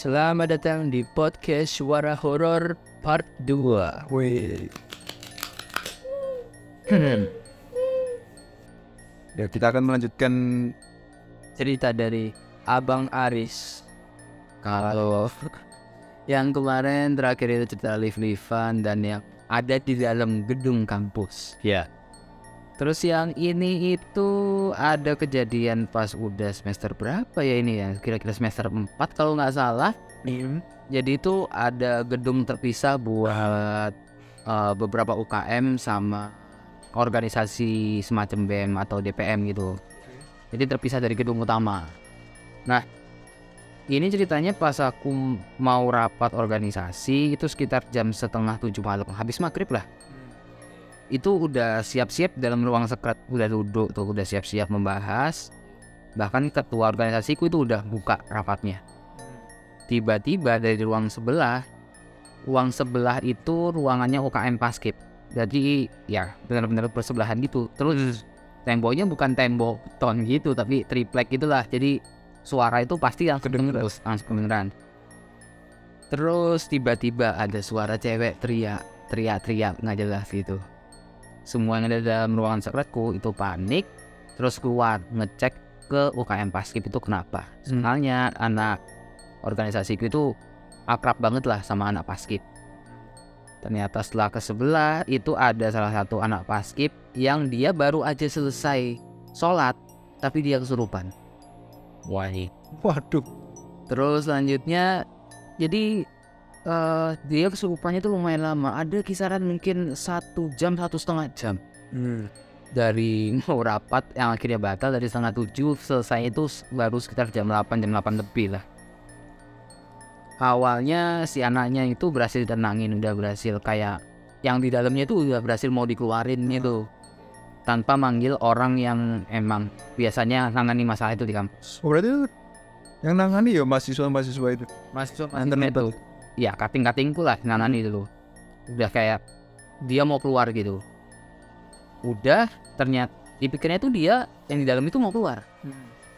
selamat datang di podcast Suara Horor Part 2 Wih. Hmm, Ya kita akan melanjutkan Cerita dari Abang Aris. Kalau yang kemarin terakhir itu cerita live-livean dan yang ada di dalam gedung kampus. Ya Terus yang ini itu ada kejadian pas udah semester berapa ya ini ya Kira-kira semester 4 kalau nggak salah Jadi itu ada gedung terpisah buat uh, beberapa UKM sama organisasi semacam BEM atau DPM gitu. Jadi terpisah dari gedung utama. Nah, ini ceritanya pas aku mau rapat organisasi itu sekitar jam setengah tujuh malam, habis maghrib lah. Itu udah siap-siap dalam ruang sekret, udah duduk tuh, udah siap-siap membahas. Bahkan ketua organisasiku itu udah buka rapatnya. Tiba-tiba dari ruang sebelah ruang sebelah itu ruangannya UKM Paskib jadi ya benar-benar bersebelahan gitu. Terus temboknya bukan tembok beton gitu tapi triplek gitulah. Jadi suara itu pasti langsung Kedengeran. terus langsung kedengeran. Terus tiba-tiba ada suara cewek teriak teriak-teriak nggak jelas gitu semua yang ada dalam ruangan sekretku itu panik terus keluar ngecek ke UKM Paskib itu kenapa Hmm. soalnya anak organisasiku itu akrab banget lah sama anak paskib. Ternyata setelah ke sebelah itu ada salah satu anak paskib yang dia baru aja selesai sholat tapi dia kesurupan. Wah. Waduh. Terus selanjutnya jadi eh, dia kesurupannya itu lumayan lama. Ada kisaran mungkin satu jam satu setengah jam. Hmm. dari mau rapat yang akhirnya batal dari setengah tujuh selesai itu baru sekitar jam 8 jam 8 lebih lah. Awalnya si anaknya itu berhasil tenangin udah berhasil kayak yang di dalamnya itu udah berhasil mau dikeluarin gitu. Tanpa manggil orang yang emang biasanya nangani masalah itu di kampus. Oh, berarti itu yang nangani ya mahasiswa-mahasiswa itu. masuk Internet itu ya kating katingku lah nangani dulu udah kayak dia mau keluar gitu udah ternyata dipikirnya itu dia yang di dalam itu mau keluar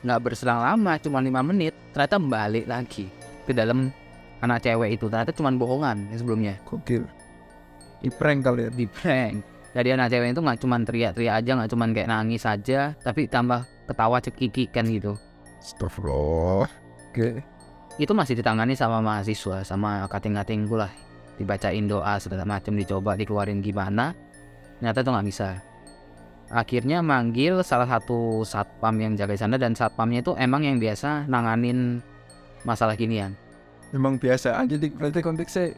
nggak berselang lama cuma lima menit ternyata balik lagi ke dalam anak cewek itu ternyata cuma bohongan yang sebelumnya Gokil. Di prank kali ya. di prank jadi anak cewek itu nggak cuma teriak-teriak aja nggak cuma kayak nangis aja tapi tambah ketawa cekikikan gitu Astagfirullah. Oke. Itu masih ditangani sama mahasiswa sama kating-katingku lah. Dibacain doa segala macam dicoba dikeluarin gimana. Ternyata itu nggak bisa. Akhirnya manggil salah satu satpam yang jaga sana dan satpamnya itu emang yang biasa nanganin masalah ginian. Memang biasa. Aja di berarti konteksnya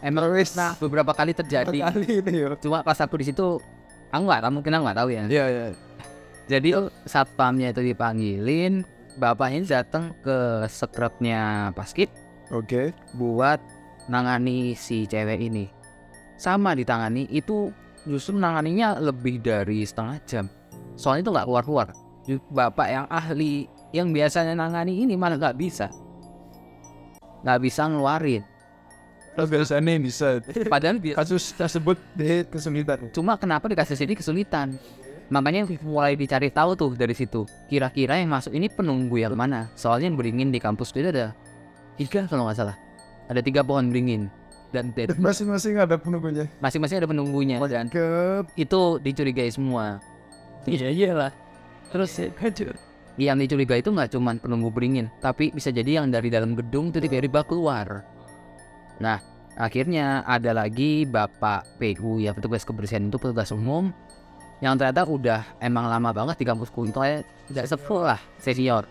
emang Wes. nah beberapa kali terjadi. Kali ini cuma pas aku di situ aku nggak tahu mungkin aku nggak tahu ya. Iya, iya. jadi satpamnya itu dipanggilin bapaknya datang ke sekretnya paskib Oke. buat nangani si cewek ini. Sama ditangani itu justru nanganinya lebih dari setengah jam. Soalnya itu nggak keluar keluar bapak yang ahli yang biasanya nangani ini malah nggak bisa. Nggak bisa ngeluarin. Biasanya bisa. Padahal bi- kasus tersebut di kesulitan. cuma kenapa di kasus ini kesulitan makanya mulai dicari tahu tuh dari situ kira-kira yang masuk ini penunggu yang mana? Soalnya yang beringin di kampus itu ada tiga kalau nggak salah. Ada tiga pohon beringin dan Masing-masing ada penunggunya. masing-masing ada penunggunya dan Ke itu dicurigai semua. Iya iyalah. Terus yang dicurigai itu nggak cuma penunggu beringin tapi bisa jadi yang dari dalam gedung itu tiba-tiba keluar. Nah akhirnya ada lagi bapak PU ya petugas kebersihan itu petugas umum yang ternyata udah emang lama banget di kampusku itu kayak udah sepuh lah senior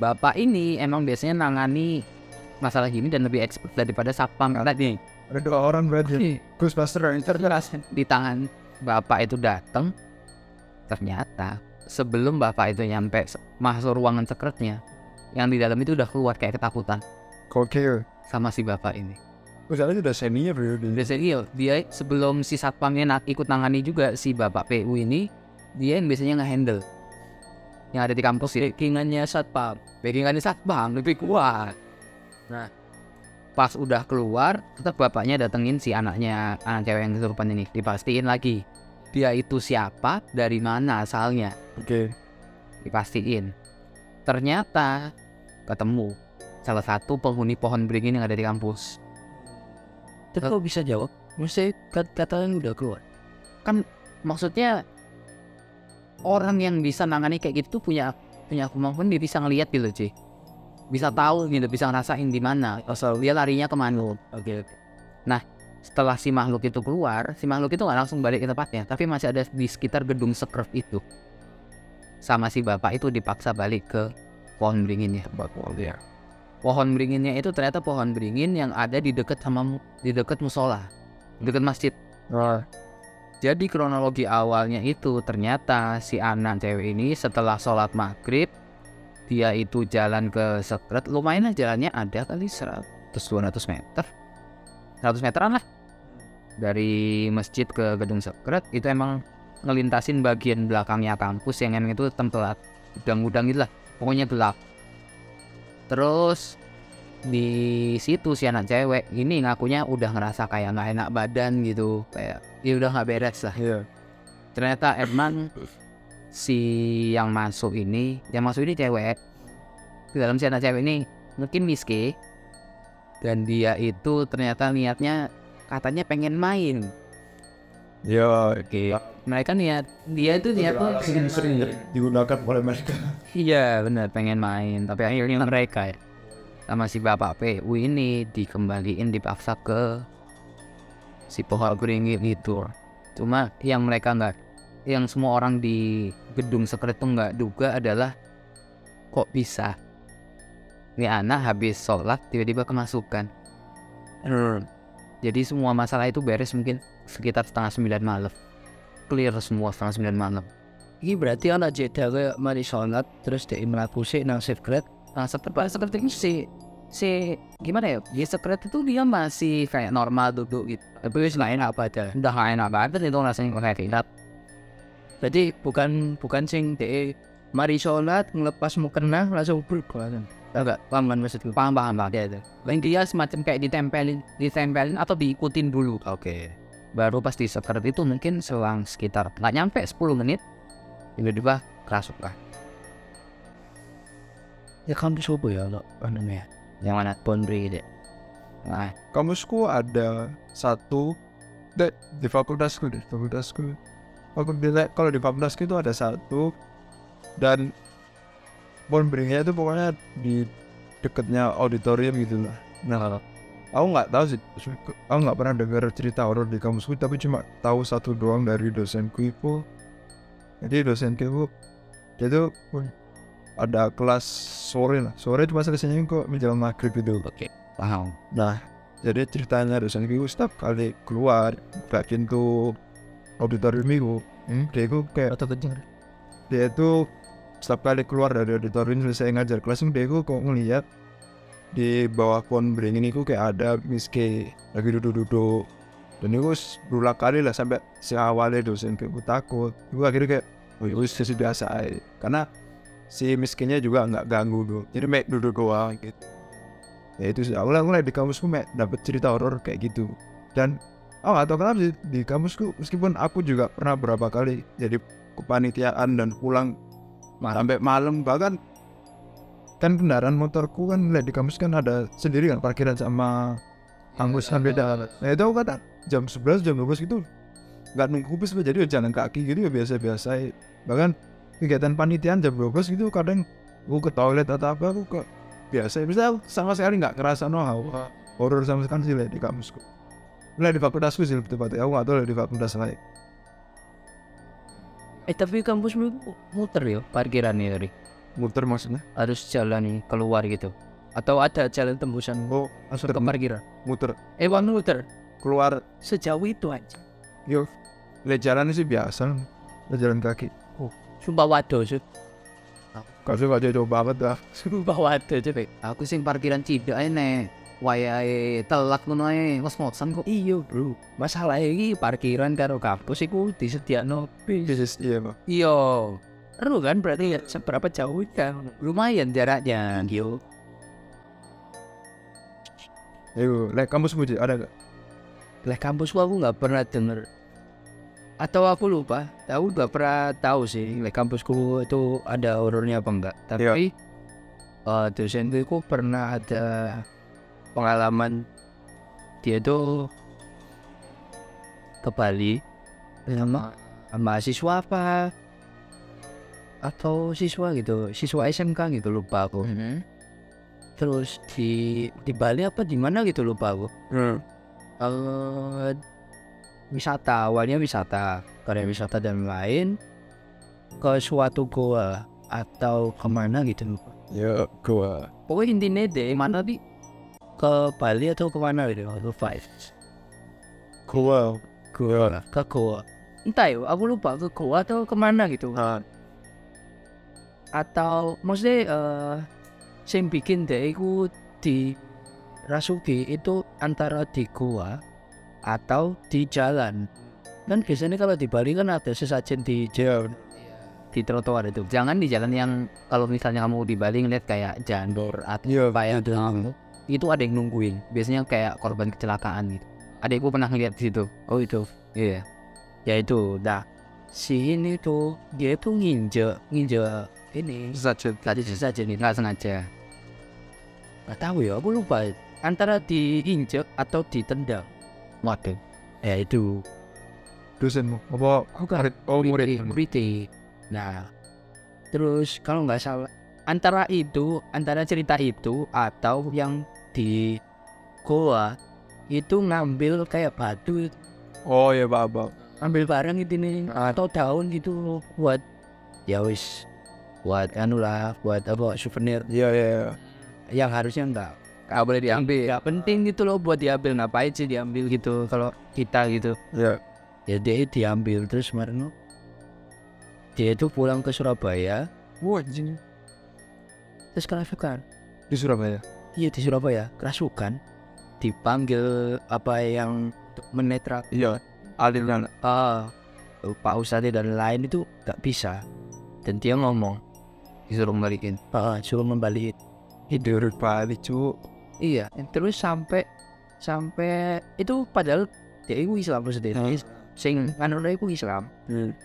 bapak ini emang biasanya nangani masalah gini dan lebih expert daripada satpam tadi ada dua orang berarti. Ghostbuster cerdas. di tangan bapak itu datang ternyata sebelum bapak itu nyampe masuk ruangan sekretnya yang di dalam itu udah keluar kayak ketakutan Gokil. sama si bapak ini Misalnya udah senior bro. Udah serius dia sebelum si satpamnya nak ikut nangani juga si bapak PU ini dia yang biasanya nge-handle. Yang ada di kampus. Ya backingannya satpam. Backingannya satpam lebih kuat. Nah pas udah keluar tetap bapaknya datengin si anaknya anak cewek yang kesurupan ini. Dipastiin lagi. Dia itu siapa dari mana asalnya? Oke. dipastiin. Ternyata ketemu salah satu penghuni pohon beringin yang ada di kampus. Tapi kok bisa jawab? Mesti kat- katanya udah keluar. Kan maksudnya orang yang bisa nangani kayak gitu punya punya kemampuan dia bisa ngelihat gitu cuy. Bisa tahu gitu, bisa ngerasain di mana. Asal dia larinya ke mana. Oke oke. Setelah si makhluk itu keluar, si makhluk itu nggak langsung balik ke tempatnya, tapi masih ada di sekitar gedung sekrep itu. Sama si bapak itu dipaksa balik ke pohon beringinnya. Tempat wall ya. Pohon beringinnya itu ternyata pohon beringin yang ada di dekat sama di dekat musola, dekat masjid. Oh, Jadi kronologi awalnya itu ternyata si anak cewek ini setelah sholat maghrib dia itu jalan ke sekret lumayan lah jalannya ada kali 100 200 meter. 100 meteran lah. Dari masjid ke gedung sekret itu emang ngelintasin bagian belakangnya kampus yang emang itu tempat gudang-gudang gitu lah. Pokoknya gelap terus di situ si anak cewek ini ngakunya udah ngerasa kayak nggak enak badan gitu. Kayak ya udah nggak beres lah. Iya. ternyata emang si yang masuk ini yang masuk ini cewek. Di dalam si anak cewek ini mungkin miski dan dia itu ternyata niatnya katanya pengen main Iya. oke. Mereka niat dia itu niatnya sering digunakan oleh mereka. iya benar pengen main. Tapi akhirnya mereka ya sama si bapak PU ini dikembaliin dipaksa ke si pohon beringin itu. Cuma yang mereka nggak yang semua orang di gedung sekret tuh nggak duga adalah kok bisa? Ini anak habis sholat tiba-tiba kemasukan. Jadi semua masalah itu beres mungkin sekitar setengah sembilan malam clear semua setengah sembilan malam Ini berarti anak jeda mari sholat terus dia melaku sih nang secret. Nah, seperti seperti ini si si gimana ya? Di secret itu dia masih kayak normal duduk gitu. Tapi wis lain apa aja. Udah gak enak banget itu rasanya kayak tidak. Berarti bukan bukan sing de mari sholat ngelepas mukena langsung berkelan. Enggak, paham kan maksudku? Paham paham paham dia itu. Lain dia semacam kayak ditempelin, ditempelin atau diikutin dulu. Oke. Baru pas di secret itu mungkin selang sekitar nggak nyampe 10 menit tiba-tiba kerasukan. Ya kan coba ya lo namanya. Yang mana? Pondri deh. Nah, Kampusku ada satu di, di fakultasku di fakultasku. Aku di, kalau di fakultasku itu ada satu dan pohon beringinnya itu pokoknya di dekatnya auditorium gitu lah. Nah, aku nggak tahu sih, aku nggak pernah dengar cerita horor di kampusku, tapi cuma tahu satu doang dari dosenku itu. Jadi dosenku itu, dia tuh ada kelas sore lah, sore cuma selesainya kok menjelang maghrib itu. Oke. paham. Nah, jadi ceritanya dosen itu setiap kali keluar buka pintu auditorium itu, hmm, dia itu kayak dia itu setiap kali keluar dari auditorium selesai ngajar kelas dia itu kok ngeliat di bawah pohon beringin itu kayak ada miski lagi duduk-duduk. Dan itu berulang kali lah sampai si awalnya dosen kayak gue takut. Gue akhirnya kayak oh itu sesi biasa aja. Karena si miskinnya juga nggak ganggu tuh. Jadi mek duduk doang gitu. Ya itu sih aku mulai di kampusku mek dapet cerita horor kayak gitu. Dan oh atau kenapa sih di kampusku meskipun aku juga pernah berapa kali jadi kepanitiaan dan pulang sampai malam bahkan kan kendaraan motorku kan lihat di kampus kan ada sendiri kan parkiran sama kampus kan beda nah itu aku kata jam 11 jam 12 gitu nggak nunggu bus jadi jalan kaki gitu ya biasa-biasa. Bahkan kegiatan panitiaan jam 12 gitu kadang aku ke toilet atau apa aku ke biasa. Bisa sama sekali nggak kerasa no horor sama sekali sih lihat di kampusku lihat di fakultasku sih lebih tepatnya. Aku nggak tahu lihat di fakultas lain. Eh tapi kampusmu muter ya parkirannya tadi. Muter maksudnya Harus jalan keluar gitu. Atau ada jalan tembusan oh langsung ke parkiran. muter Eh wan muter keluar sejauh itu aja. Yo, lihat jalan sih biasa, lihat jalan kaki. Sumpah waduh sih. Kau sih gak jauh banget dah. Sumpah waduh cepet. Aku sing parkiran cidak ae nek wayahe telat ngono ae ngos-ngosan kok. Iya bro. Masalah ini parkiran karo kampus iku disediakno bis. Iya. Iya, Seru kan berarti ya seberapa jauh kan? lumayan jaraknya. Yo. Ayo, lihat kamu semua ada gak? Lah kampusku aku nggak pernah denger atau aku lupa tahu nggak pernah tahu sih like kampusku itu ada horornya apa enggak tapi eh dosenku itu pernah ada pengalaman dia itu ke Bali sama mahasiswa apa atau siswa gitu siswa SMK gitu lupa aku. Terus di di Bali apa di mana gitu lupa aku. Eh wisata awalnya wisata karya wisata dan lain. Ke suatu goa atau ke mana gitu lupa. Ya gua pokoknya intinya deh mana nih ke Bali atau ke mana gitu five gua gua ke goa. Entah ya aku lupa ke goa atau ke mana gitu atau maksudnya eh sing bikin deh itu di Rasuki itu antara di goa atau di jalan kan biasanya kalau di Bali kan ada sesajen di jalan di trotoar itu Jangan di jalan yang kalau misalnya kamu di Bali ngeliat kayak jandor atau iya apa ya itu ada yang nungguin. Biasanya kayak korban kecelakaan gitu. Adekku pernah ngeliat di situ. oh itu Iya. ya itu nah si ini tuh dia tuh nginjek nginjek ini. Saja tadi sesajen itu Nggak sengaja. nggak tahu ya aku lupa. Antara diinjek atau ditendang? Waduh. ya itu. Dosenmu apa murid oh murid murid nah terus kalau nggak salah antara itu antara cerita itu atau yang di goa itu ngambil kayak batu. Oh ya pak abang ambil barang itu nih atau daun gitu buat ya wis buat anu lah buat apa souvenir. Iya iya iya. yang harusnya enggak. Nggak boleh diambil. nggak penting gitu loh buat diambil. Ngapain sih diambil gitu kalau kita gitu? Iya. Ya dia diambil. Terus kemarin dia itu pulang ke Surabaya. Wah anjing. Terus kerasukan di Surabaya? Iya di Surabaya. Kerasukan. Dipanggil apa yang untuk menetral iya aliran ah Pak Ustadz dan lain itu nggak bisa. Dan dia ngomong Disuruh balikin. ah suruh membalik hidup Bali cu iya terus sampai sampai itu padahal dia itu Islam sendiri sing anu itu Islam.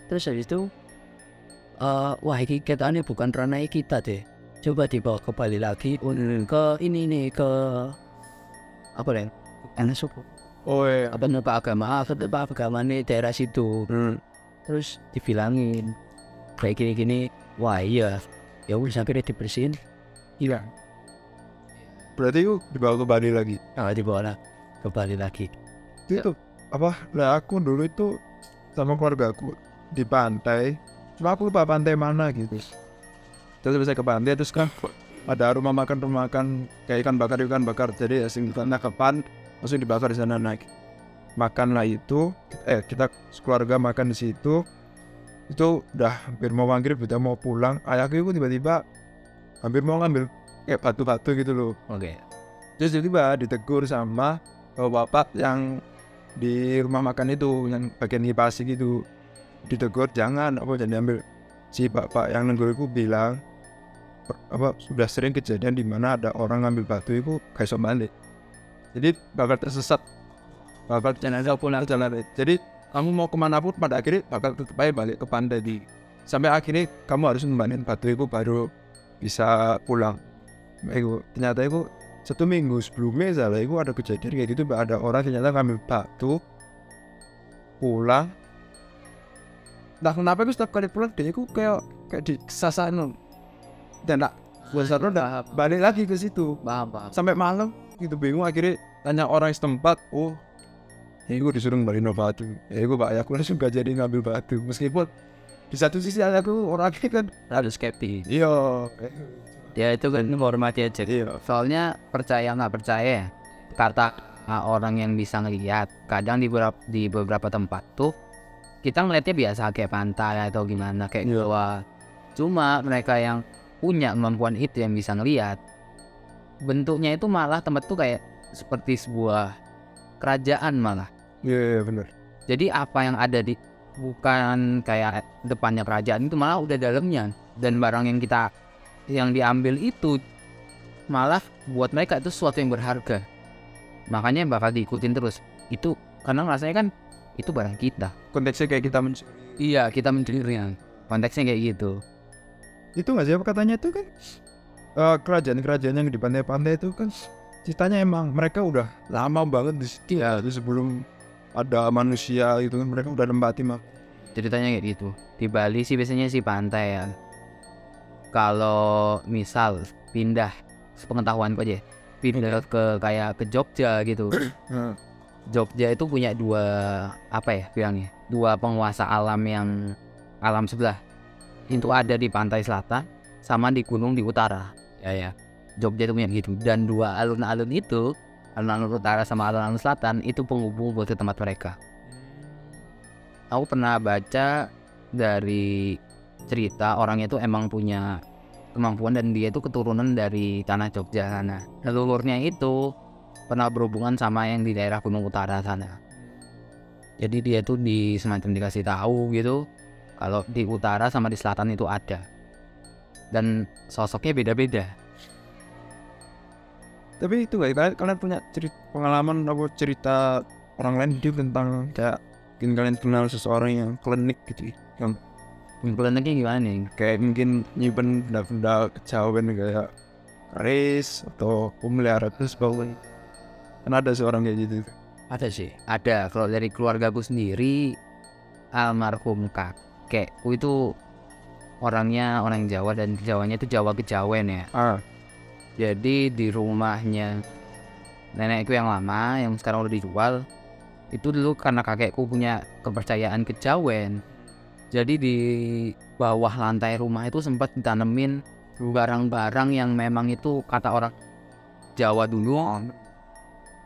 Terus habis itu eh wah ini ketane bukan ranah kita deh. Coba dibawa ke Bali lagi un- ke ini nih ke apa nih enak suku. Oh iya. Apa Pak agama? Apa Pak agama nih daerah situ. Terus dibilangin kayak gini-gini wah iya ya udah sampai dia dibersihin. Hilang berarti itu dibawa ke Bali lagi? Nah dibawa lah ke Bali lagi. Itu apa lah aku dulu itu sama keluarga aku di pantai. Cuma aku lupa pantai mana gitu. Terus bisa ke pantai terus kan ada rumah makan rumah makan kayak ikan bakar ikan bakar. Jadi asing sana ke pan langsung dibakar di sana naik. Makanlah itu eh kita keluarga makan di situ itu udah hampir mau maghrib udah mau pulang. Ayahku itu tiba-tiba hampir mau ngambil kayak batu-batu gitu loh. Oke. Terus tiba-tiba ditegur sama bapak yang di rumah makan itu yang bagian ngipasi gitu. Ditegur jangan apa jadi ambil si bapak yang nenggur itu bilang "Per- apa sudah sering kejadian di mana ada orang ngambil batu itu kayak balik. Jadi bakal tersesat. Bakal jenazah pulang jalan jadi kamu mau ke mana pun pada akhirnya bakal tetap aja balik ke pantai di sampai akhirnya kamu harus nembanin batu itu baru bisa pulang. Itu ternyata itu satu minggu sebelumnya salah itu ada kejadian kayak gitu ada orang ternyata ngambil batu pulang. Nah kenapa itu setiap kali pulang dia itu kayak kayak di kesasaran dan nak besar udah balik lagi ke situ. Paham, paham. sampai malam gitu bingung. Akhirnya tanya orang setempat oh ya gue disuruh ngembalin batu. Ya gue pak. Aku langsung gak jadi ngambil batu. Meskipun di satu sisi aku orangnya kan harus skeptis. Iya. Ya itu kan menghormati aja. Iya. Soalnya percaya nggak percaya kata ah, orang yang bisa ngeliat kadang di beberapa di beberapa tempat tuh kita ngeliatnya biasa kayak pantai atau gimana kayak Iya. gua. Cuma mereka yang punya kemampuan itu yang bisa ngeliat bentuknya itu malah tempat tuh kayak seperti sebuah kerajaan malah iya iya, bener jadi apa yang ada di bukan kayak depannya kerajaan itu malah udah dalamnya. Dan barang yang kita yang diambil itu malah buat mereka itu sesuatu yang berharga. Makanya bakal diikutin terus. Itu karena rasanya kan itu barang kita. Konteksnya kayak kita mencuri iya kita mencurinya konteksnya kayak gitu. Itu nggak sih apa katanya tuh kan? Eh, kerajaan-kerajaan yang di pantai-pantai itu kan ceritanya emang mereka udah lama banget di situ. Ya itu sebelum ada manusia itu kan mereka udah nempati mak ceritanya kayak gitu. Di Bali sih biasanya sih pantai ya. Kalau misal pindah sepengetahuanku aja pindah ke kayak ke Jogja gitu. Jogja itu punya dua apa ya bilangnya dua penguasa alam yang alam sebelah. Itu ada di pantai selatan sama di gunung di utara. Ya ya. Jogja itu punya gitu. Dan dua alun-alun itu alun-alun utara sama alun-alun selatan itu penghubung buat tempat mereka. Aku pernah baca dari cerita orang itu emang punya kemampuan dan dia itu keturunan dari tanah Jogja sana. Leluhurnya itu pernah berhubungan sama yang di daerah Gunung Utara sana. Jadi dia tuh di semacam dikasih tahu gitu kalau di utara sama di selatan itu ada. Dan sosoknya beda-beda tapi itu nggak kalian, kalian punya cerita pengalaman apa cerita orang lain hidup tentang kayak mungkin kalian kenal seseorang yang klinik gitu ya, yang Kliniknya gimana nih? kayak mungkin nyimpen benda-benda kejawen kayak keris atau pemelihara terus sebagainya kan ada seorang kayak gitu Ada sih. Ada. Kalau dari keluargaku sendiri, almarhum kakekku itu orangnya orang Jawa dan Jawanya itu Jawa Kejawen ya. ah Jadi di rumahnya nenekku yang lama yang sekarang udah dijual itu dulu karena kakekku punya kepercayaan kejawen. Jadi di bawah lantai rumah itu sempat ditanemin barang-barang yang memang itu kata orang Jawa dulu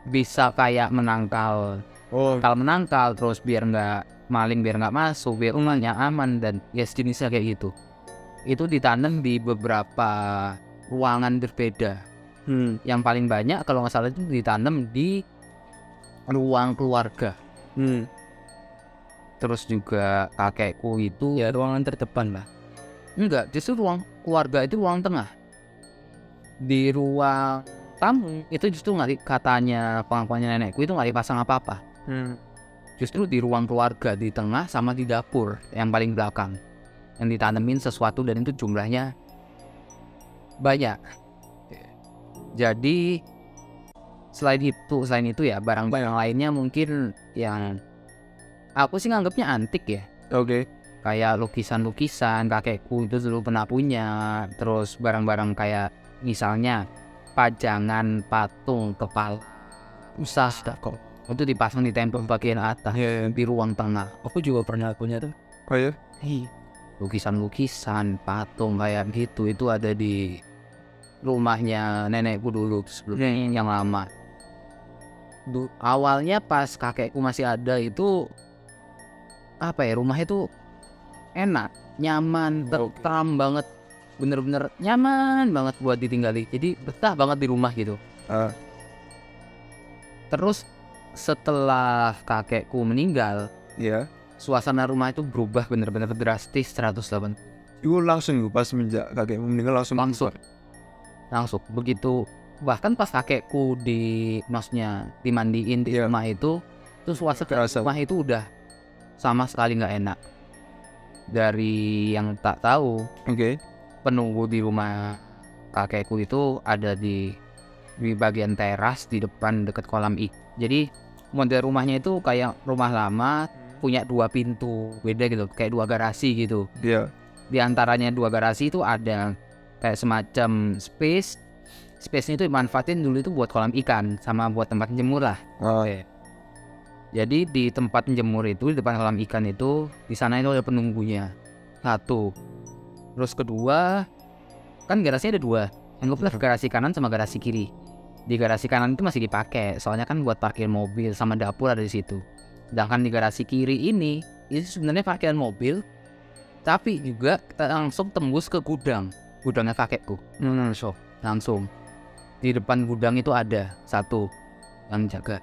bisa kayak menangkal. Oh. Kalau menangkal terus biar nggak maling biar nggak masuk biar rumahnya aman dan ya sejenisnya kayak gitu. Itu ditanam di beberapa ruangan berbeda hmm. yang paling banyak kalau nggak salah itu ditanam di ruang keluarga Hmm. terus juga kakekku itu ya ruangan terdepan lah enggak justru ruang keluarga itu ruang tengah di ruang tamu itu justru nggak katanya pengakuannya nenekku itu nggak dipasang apa-apa Hmm. justru di ruang keluarga di tengah sama di dapur yang paling belakang yang ditanemin sesuatu dan itu jumlahnya banyak. Jadi selain itu selain itu ya barang-barang lainnya mungkin yang aku sih nganggapnya antik ya. Oke. Kayak lukisan-lukisan kakekku itu dulu pernah punya. Terus barang-barang kayak misalnya pajangan patung kepala usah kok itu dipasang di tembok bagian atas ya di ruang tengah. Aku juga pernah punya tuh. Oh ya Hei, lukisan-lukisan patung kayak gitu itu ada di rumahnya nenekku dulu sebelumnya yang lama. Du- awalnya pas kakekku masih ada itu apa ya rumah itu enak nyaman tentram banget bener-bener nyaman banget buat ditinggali. Jadi betah banget di rumah gitu. Ah. terus setelah kakekku meninggal ya suasana rumah itu berubah bener-bener drastis 180 itu langsung pas semenjak kakek meninggal langsung langsung. langsung begitu. Bahkan pas kakekku di maksudnya dimandiin di Iya. rumah itu terus suasana rumah itu udah sama sekali nggak enak. Dari yang tak tahu oke. penunggu di rumah kakekku itu ada di di bagian teras di depan dekat kolam ik jadi model rumahnya itu kayak rumah lama punya dua pintu beda gitu kayak dua garasi gitu. Dia di antaranya dua garasi itu ada kayak semacam space. Space itu dimanfaatin dulu itu buat kolam ikan sama buat tempat jemur lah. Oh jadi di tempat jemur itu di depan kolam ikan itu di sana itu ada penunggunya. Satu. Terus kedua kan garasinya ada dua. Anggaplah garasi kanan sama garasi kiri. Di garasi kanan itu masih dipakai soalnya kan buat parkir mobil sama dapur ada di situ sedangkan di garasi kiri ini itu sebenarnya parkiran mobil tapi juga kita langsung tembus ke gudang. Gudangnya kakekku hmm, so. Langsung. Di depan gudang itu ada satu yang jaga.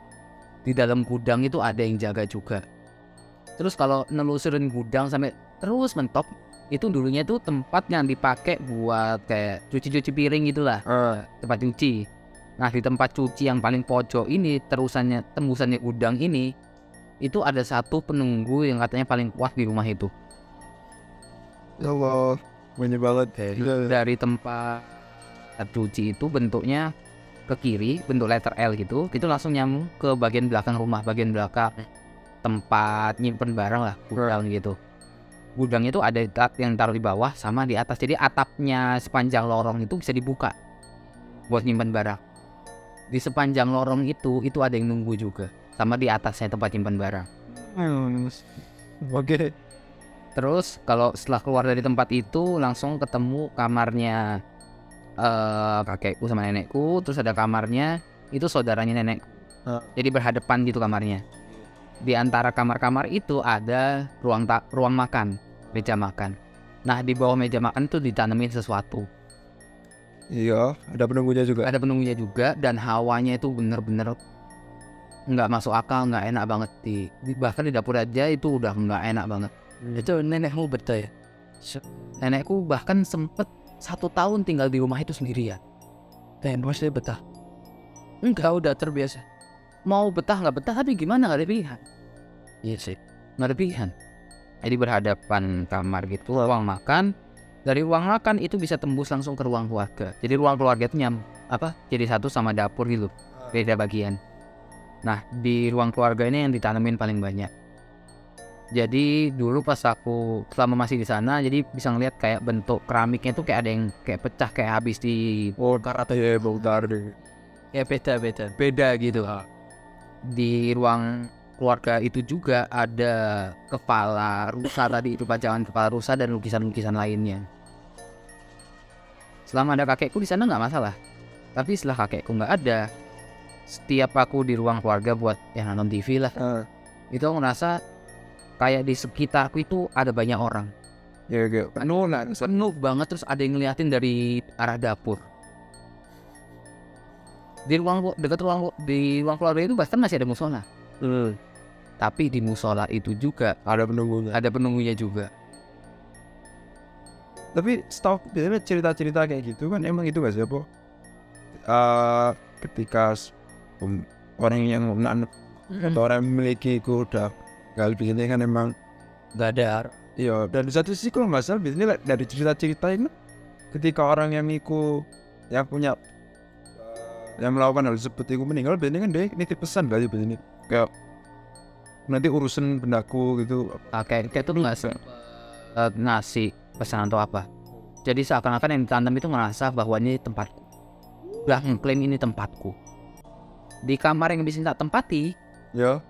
Di dalam gudang itu ada yang jaga juga. Terus kalau nelusurin gudang sampai terus mentok itu dulunya tuh tempat yang dipakai buat kayak cuci-cuci piring gitulah. Ah. Tempat cuci nah di tempat cuci yang paling pojok ini terusannya tembusannya gudang ini itu ada satu penunggu yang katanya paling kuat di rumah itu. Ya Allah banyak banget. Dari, Iya. dari tempat cuci itu bentuknya ke kiri bentuk letter L gitu. Itu langsung nyambung ke bagian belakang rumah bagian belakang tempat nyimpen barang lah gudang gitu. Gudang itu ada yang taruh di bawah sama di atas. Jadi atapnya sepanjang lorong itu bisa dibuka buat nyimpen barang. Di sepanjang lorong itu itu ada yang nunggu juga sama di atasnya tempat nyimpen barang Oke. Terus kalau setelah keluar dari tempat itu langsung ketemu kamarnya eh kakekku sama nenekku, terus ada kamarnya itu saudaranya nenek. Ah. Jadi berhadapan gitu kamarnya. Di antara kamar-kamar itu ada ruang ta- ruang makan, meja makan. Nah di bawah meja makan tuh ditanemin sesuatu. Iya, ada penunggunya juga. Ada penunggunya juga dan hawanya itu bener-bener nggak masuk akal, nggak enak banget di, di- bahkan di dapur aja itu udah nggak enak banget. Itu nenekmu betul ya? Nenekku bahkan sempet satu tahun tinggal di rumah itu sendirian. Dan bosnya betah. Enggak udah terbiasa. Mau betah nggak betah tapi gimana nggak ada pilihan. Iya sih. Nggak ada pilihan. Jadi berhadapan kamar gitu, ruang makan. Dari ruang makan itu bisa tembus langsung ke ruang keluarga. Jadi ruang keluarga itu nyam apa? Jadi satu sama dapur gitu. Beda bagian. Nah di ruang keluarga ini yang ditanemin paling banyak. Jadi dulu pas aku selama masih di sana, jadi bisa ngeliat kayak bentuk keramiknya tuh kayak ada yang kayak pecah kayak habis di Oh, karate ya, deh. Ya beda beda. beda gitu di ruang keluarga itu juga ada kepala rusa tadi itu pajangan kepala rusa dan lukisan-lukisan lainnya selama ada kakekku di sana nggak masalah tapi setelah kakekku nggak ada setiap aku di ruang keluarga buat ya nonton TV lah. Ah, itu aku ngerasa kayak di sekitarku itu ada banyak orang. Ya kayak penuh lah. penuh banget terus ada yang ngeliatin dari arah dapur. Di ruang dekat ruang di ruang keluarga itu bahkan masih ada musola. Hmm, tapi di musola itu juga ada penunggunya. ada penunggunya juga. Tapi setahu biasanya cerita-cerita kayak gitu kan emang itu gak sih apa? Eh, ketika orang yang menan atau orang yang memiliki kuda. Gal biasanya kan emang Gak ada. iya dan di satu sisi kalau nggak salah biasanya like, dari cerita-cerita ini ketika orang yang iku yang punya eh, yang melakukan hal seperti itu meninggal biasanya kan dia nitip pesan sih biasanya kayak nanti urusan bendaku gitu. Ah, kayak kayak tuh nggak eh, ngasih pesan atau apa? Jadi seakan-akan yang ditanam itu ngerasa bahwa ini tempatku udah ngeklaim ini tempatku di kamar yang bisa tak tempati ya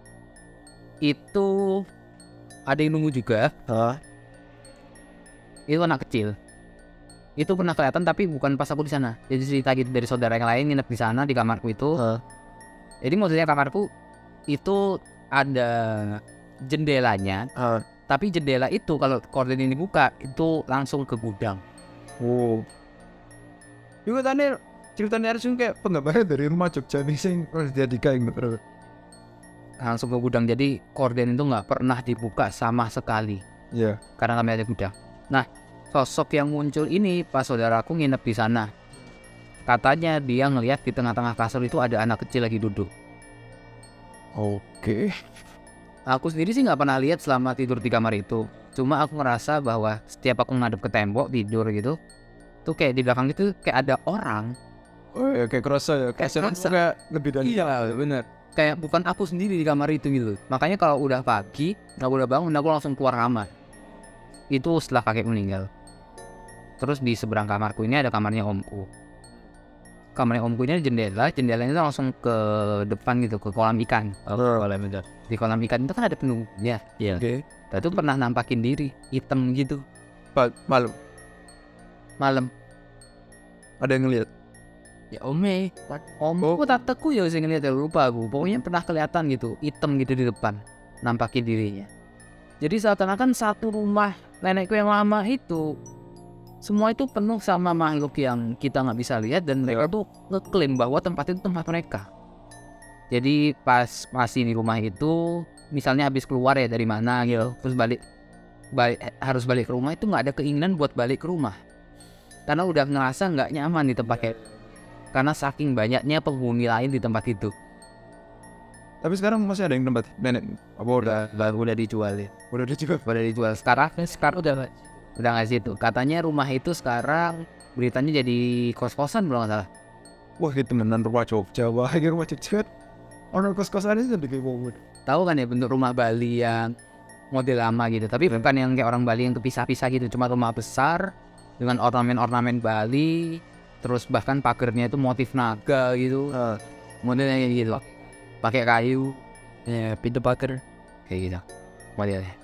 itu ada yang nunggu juga. Hah? itu anak kecil. Itu pernah kelihatan tapi bukan pas aku di sana. Jadi cerita gitu dari saudara yang lain nginep di sana di kamarku itu. Jadi maksudnya kamarku itu ada jendelanya. Tapi jendela itu kalau korden ini buka itu langsung ke gudang. Oh. Juga tadi ceritanya harus kayak penggambaran dari rumah Jogja nih sing harus dia dikain terus langsung ke gudang. Jadi korden itu nggak pernah dibuka sama sekali. Ya karena kami ada gudang. Nah sosok yang muncul ini pas saudaraku nginep di sana. Katanya dia ngelihat di tengah-tengah kasur itu ada anak kecil lagi duduk. Oke. Aku sendiri sih nggak pernah lihat selama tidur di kamar itu. Cuma aku ngerasa bahwa setiap aku ngadep ke tembok tidur gitu, tuh kayak di belakang itu kayak ada orang. Oh ya kayak kerasa ya kayak kerasa. kayak lebih dari Iya bener. Kayak bukan aku sendiri di kamar itu gitu. Makanya kalau udah pagi, aku udah bangun, aku langsung keluar kamar. Itu setelah kakek meninggal. Terus di seberang kamarku ini ada kamarnya omku. Kamarnya omku ini ada jendela, jendelanya itu langsung ke depan gitu, ke kolam ikan. Oh, Di kolam ikan itu kan ada penunggunya. Iya. oke Nah, itu pernah nampakin diri, hitam gitu. Malam Malam. ada yang ngeliat Ya ome, omku tataku ya sing ngeliat ya lupa aku. Pokoknya pernah kelihatan gitu, hitam gitu di depan, nampakin dirinya. Jadi seakan-akan satu rumah nenekku yang lama itu semua itu penuh sama makhluk yang kita nggak bisa lihat dan mereka tuh ngeklaim bahwa tempat itu tempat mereka. Jadi pas masih di rumah itu, misalnya habis keluar ya dari mana gitu, terus balik, balik harus balik ke rumah itu nggak ada keinginan buat balik ke rumah, karena udah ngerasa nggak nyaman di tempat kayak karena saking banyaknya penghuni lain di tempat itu. tapi sekarang masih ada yang tempat nenek apa udah? Udah udah dijual ya. udah dijual? Udah dijual. Sekarang sekarang udah udah nggak situ. Katanya rumah itu sekarang beritanya jadi kos-kosan kalau nggak salah. Wah itu temenan rumah Jogja Wah ini rumah Jogja Orang kos-kosan itu jadi kayak tahu kan ya bentuk rumah Bali yang model lama gitu. Tapi bukan yang kayak orang Bali yang kepisah-pisah gitu. Cuma rumah besar dengan ornamen-ornamen Bali terus bahkan pagernya itu motif naga gitu. Modelnya kayak gitu pakai kayu. Ya pintu pagar. Kayak gitu. Modelnya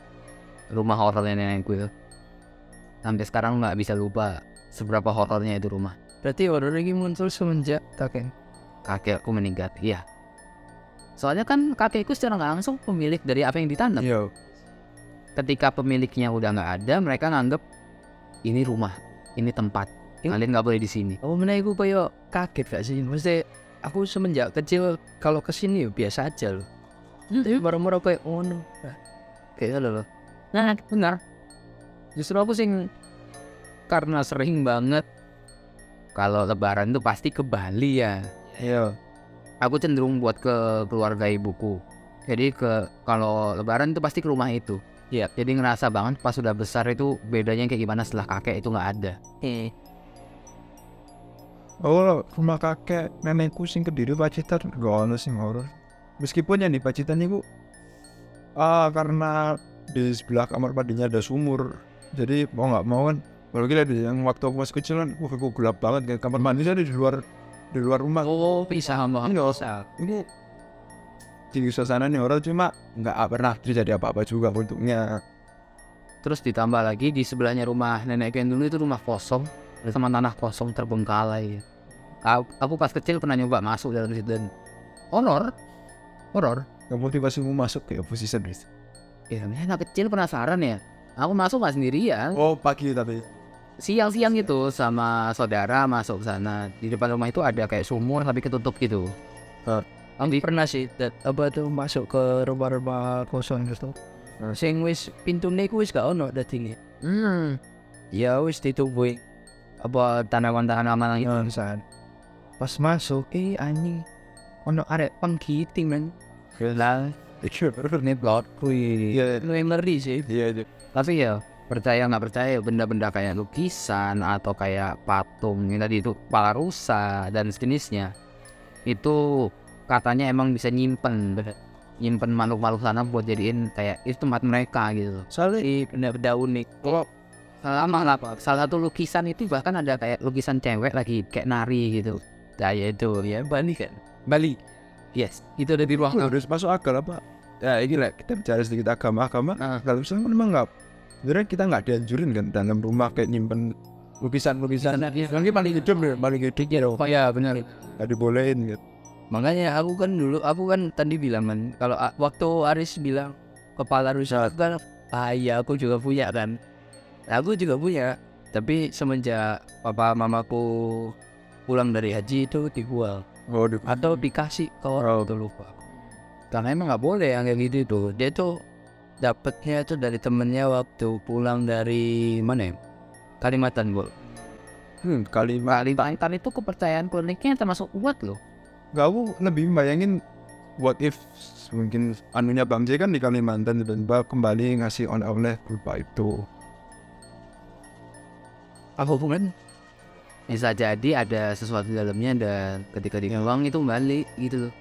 rumah horornya nenekku itu sampai sekarang nggak bisa lupa seberapa horornya itu rumah. Berarti horor ini muncul semenjak kakek. Kakekku meninggal iya. Soalnya kan kakekku secara nggak langsung pemilik dari apa yang ditanam. Iya. Ketika pemiliknya udah nggak ada mereka nganggep ini rumah ini tempat kalian nggak boleh di sini. Oh mana aku kayak kaget gak sih? Mesti aku semenjak kecil kalau ke sini ya biasa aja loh. Tapi baru-baru kayak oh no kayak lo loh. Nah benar justru aku sing karena sering banget kalau lebaran tuh pasti ke Bali ya. Iya. Aku cenderung buat ke keluarga ibuku. Jadi ke kalau lebaran itu pasti ke rumah itu. Iya. jadi ngerasa banget pas sudah besar itu bedanya kayak gimana setelah kakek itu nggak ada. Eh Oh rumah kakek nenekku sing kediri Pacitan. Gak ada sing horor Meskipun yang di Pacitan itu ah karena di sebelah kamar mandinya ada sumur. Jadi mau nggak mau kan kalau kita di yang waktu aku masih kecil kan wah kok gelap banget kan kamar mandi saya di luar di luar rumah. Oh bisa sama Enggak usah. Ini di suasana nih orang cuma nggak pernah terjadi apa-apa juga untungnya. Terus ditambah lagi di sebelahnya rumah nenek yang dulu itu rumah kosong sama tanah kosong terbengkalai. Aku, aku pas kecil pernah nyoba masuk dalam situ dan horor, horor. Yang motivasimu masuk ke oposisi sendiri. Ya, namanya anak kecil penasaran ya. Aku masuk nggak sendirian, Oh pagi tapi. siang-siang gitu sama saudara masuk sana. Di depan rumah itu ada kayak sumur tapi ketutup gitu. Hah. Anggi pernah sih dat, apa tuh masuk ke rumah-rumah kosong gitu sing wis pintu ku wis gak ono dadi Hmm. ya wis ditungguin Apa tanaman-tanaman itu? ya saat pas masuk eh anjing. Ono arek penggiting men. Lah, ini plot. Wih. Iya lu yang ngeri sih. Iya iya. Tapi ya percaya nggak percaya benda-benda kayak lukisan atau kayak patung yang tadi itu kepala rusa dan sejenisnya itu katanya emang bisa nyimpen. Nyimpen makhluk-makhluk sana buat jadiin kayak itu tempat mereka gitu. Soalnya di benda-benda unik. Kalau sama lah Pak. salah satu lukisan itu bahkan ada kayak lukisan cewek lagi kayak nari gitu nah ya itu ya Bali kan Bali yes itu ada di ruang harus masuk akal apa? Ya ini lah kita bicara sedikit agama-agama. Nah. Kalau misalnya memang nggak, sebenarnya kita nggak dianjurin kan dalam rumah kayak nyimpen lukisan-lukisan. Lagi paling hidup ya, paling hidup ya oh ya benar nggak dibolehin gitu. makanya aku kan dulu aku kan tadi bilang kan kalau waktu Aris bilang kepala rusak kan ah iya aku juga punya kan aku juga punya tapi semenjak papa mamaku pulang dari haji itu dijual Oh, di atau dikasih ke orang tuh lupa karena emang nggak boleh yang kayak gitu tuh. Dia tuh dapetnya tuh dari temennya waktu pulang dari mana ya? Kalimantan gua hmm, kalimat. Kalimantan itu kepercayaan kliniknya termasuk kuat loh. Gak aku lebih bayangin what if mungkin anunya Bang J kan di Kalimantan tiba-tiba kembali ngasih oleh-oleh berupa itu. Apa hubungan bisa jadi ada sesuatu di dalamnya dan ketika dibuang itu balik gitu loh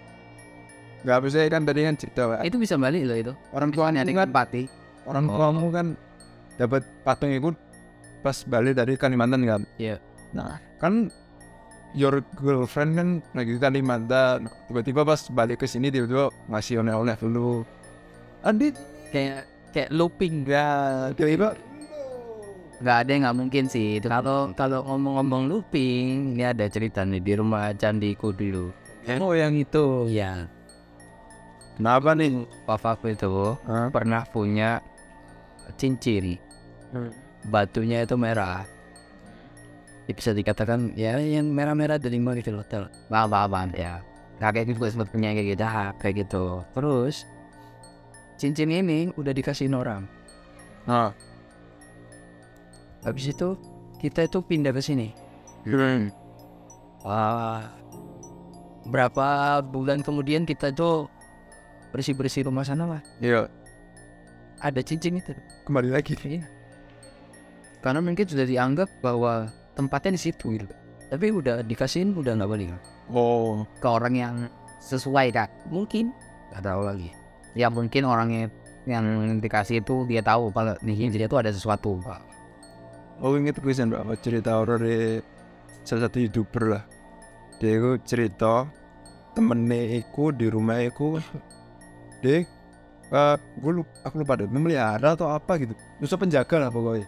Gak bisa kan tadi kan cerita Pak. itu bisa balik loh itu orang tuanya ada kan empati orang Oh. tuamu kan dapat patung itu pas balik dari Kalimantan kan. Iya. Nah kan your girlfriend kan lagi di Kalimantan tiba-tiba pas balik ke sini tiba-tiba ngasih oleh-oleh dulu. Adit kayak kayak looping ya tiba-tiba nggak ada yang nggak mungkin sih. Itu kalau kalau ngomong-ngomong looping ini ada cerita nih di rumah candiku dulu. Oh yang itu. Ya kenapa nih? papaku itu Hah? pernah punya cincin batunya itu merah. Ya, bisa dikatakan ya yang merah-merah dari mana gitu loh tel. paham paham paham ya. Kakek juga sempat punya kayak gitu Nah, kayak gitu. Terus cincin ini udah dikasihin orang. Nah, habis itu kita itu pindah ke sini. Wah, berapa bulan kemudian kita itu bersih-bersih rumah sana lah. Iya. Ada cincin itu. Kembali lagi. Iya. karena mungkin sudah dianggap bahwa tempatnya di situ gitu. Tapi udah dikasihin udah nggak boleh oh. Ke orang yang sesuai kan mungkin. Nggak tahu lagi. Ya mungkin orangnya yang dikasih itu dia tahu kalau di dia tuh ada sesuatu oh inget gue sih mbak cerita horor dari salah satu youtuber lah. Dia itu cerita temennya iku di rumah iku dia uh, gue lupa, aku lupa deh memelihara atau apa gitu. Terus penjaga lah pokoknya.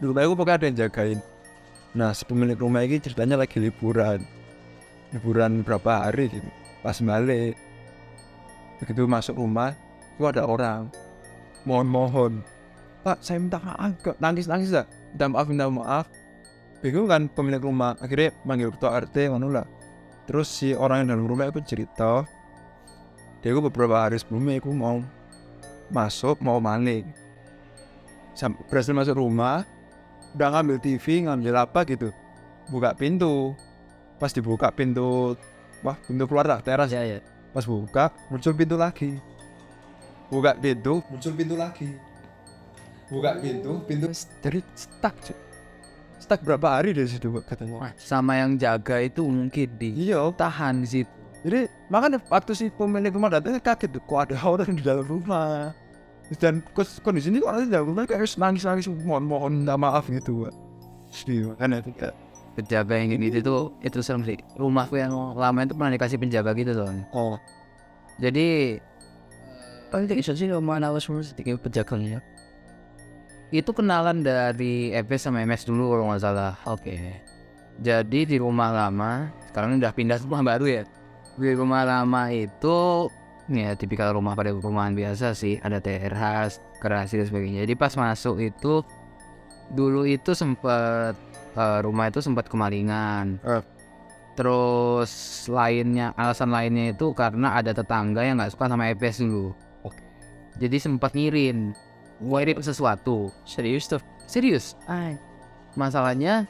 Di rumah iku pokoknya ada yang jagain. Nah si pemilik rumah ini ceritanya lagi liburan. Liburan berapa hari gitu pas balik. Begitu masuk rumah itu ada orang. Mohon-mohon pak saya minta maaf kok nangis nangis dah minta maaf minta maaf. Bingung kan pemilik rumah. Akhirnya manggil ketua RT mana lah. Terus si orang yang dalam rumah itu cerita dia itu beberapa hari sebelumnya aku mau masuk mau maling. Sam berhasil masuk rumah udah ngambil TV ngambil apa gitu. Buka pintu. Pas dibuka pintu wah pintu keluar lah teras. Ya ya. Pas buka muncul pintu lagi. Buka pintu muncul pintu lagi buka pintu pintu. Dari stuck cuy. stuck berapa hari dari situ katanya sama yang jaga itu mungkin di iya. tahan di situ. Jadi makanya waktu si pemilik rumah datang kaget tuh kok ada orang di dalam rumah? Dan kondisi ini orang di dalam rumah? Kayak harus nangis nangis mohon mohon minta maaf gitu Pak. Sedih makanya itu kayak penjaga yang ini itu itu serem sih rumahku yang lama itu pernah dikasih penjaga gitu soalnya oh. Jadi paling tidak sih rumah awas sedikit penjaganya itu kenalan dari FS sama MS dulu kalau nggak salah. Oke. Jadi di rumah lama sekarang udah pindah rumah baru ya. Di rumah lama itu ya tipikal rumah pada perumahan biasa sih. Ada teras garasi dan sebagainya. Jadi pas masuk itu dulu itu sempat eh, rumah itu sempat kemalingan. Eh. terus lainnya alasan lainnya itu karena ada tetangga yang nggak suka sama EPS dulu. Oke. jadi sempat ngirim ngirim sesuatu. Serius tuh. Serius? Ay. masalahnya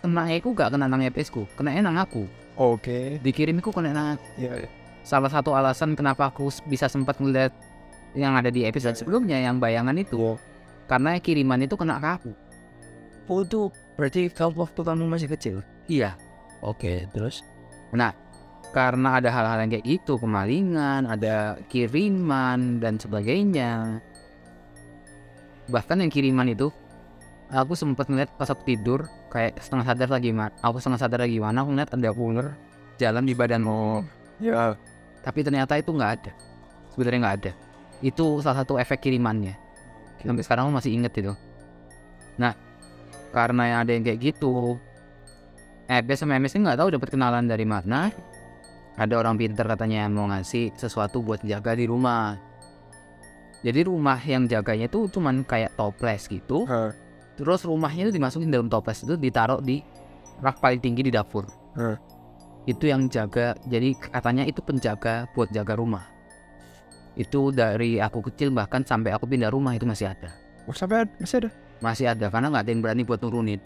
kena aku gak kena nang EPS ku. Kena nang aku. Oke. Dikirimiku kena nang ya ya. salah satu alasan kenapa aku bisa sempat ngeliat yang ada di episode sebelumnya yang bayangan itu. Karena kiriman itu kena ke aku. Oh itu berarti kalau waktu kamu masih kecil. iya. Oke, terus? karena ada hal-hal yang kayak gitu kemalingan ada kiriman dan sebagainya bahkan yang kiriman itu aku sempat ngeliat pas aku tidur kayak setengah sadar lagi man aku setengah sadar lagi mana aku ngeliat ada ular jalan di badan oh ya. Tapi ternyata itu nggak ada. Sebenarnya nggak ada. Itu salah satu efek kirimannya. Sampai sekarang aku masih inget itu. Nah karena yang ada yang kayak gitu EBS sama MS ini nggak tahu dapat kenalan dari mana. Ada orang pintar katanya yang mau ngasih sesuatu buat jaga di rumah jadi rumah yang jaganya itu cuman kayak toples gitu. Hah. terus rumahnya itu dimasukin dalam toples itu ditaruh di rak paling tinggi di dapur. Hah. itu yang jaga jadi katanya itu penjaga buat jaga rumah. Itu dari aku kecil bahkan sampai aku pindah rumah itu masih ada. Oh, sampai ada- masih ada? Masih ada karena nggak ada yang berani buat nurunin.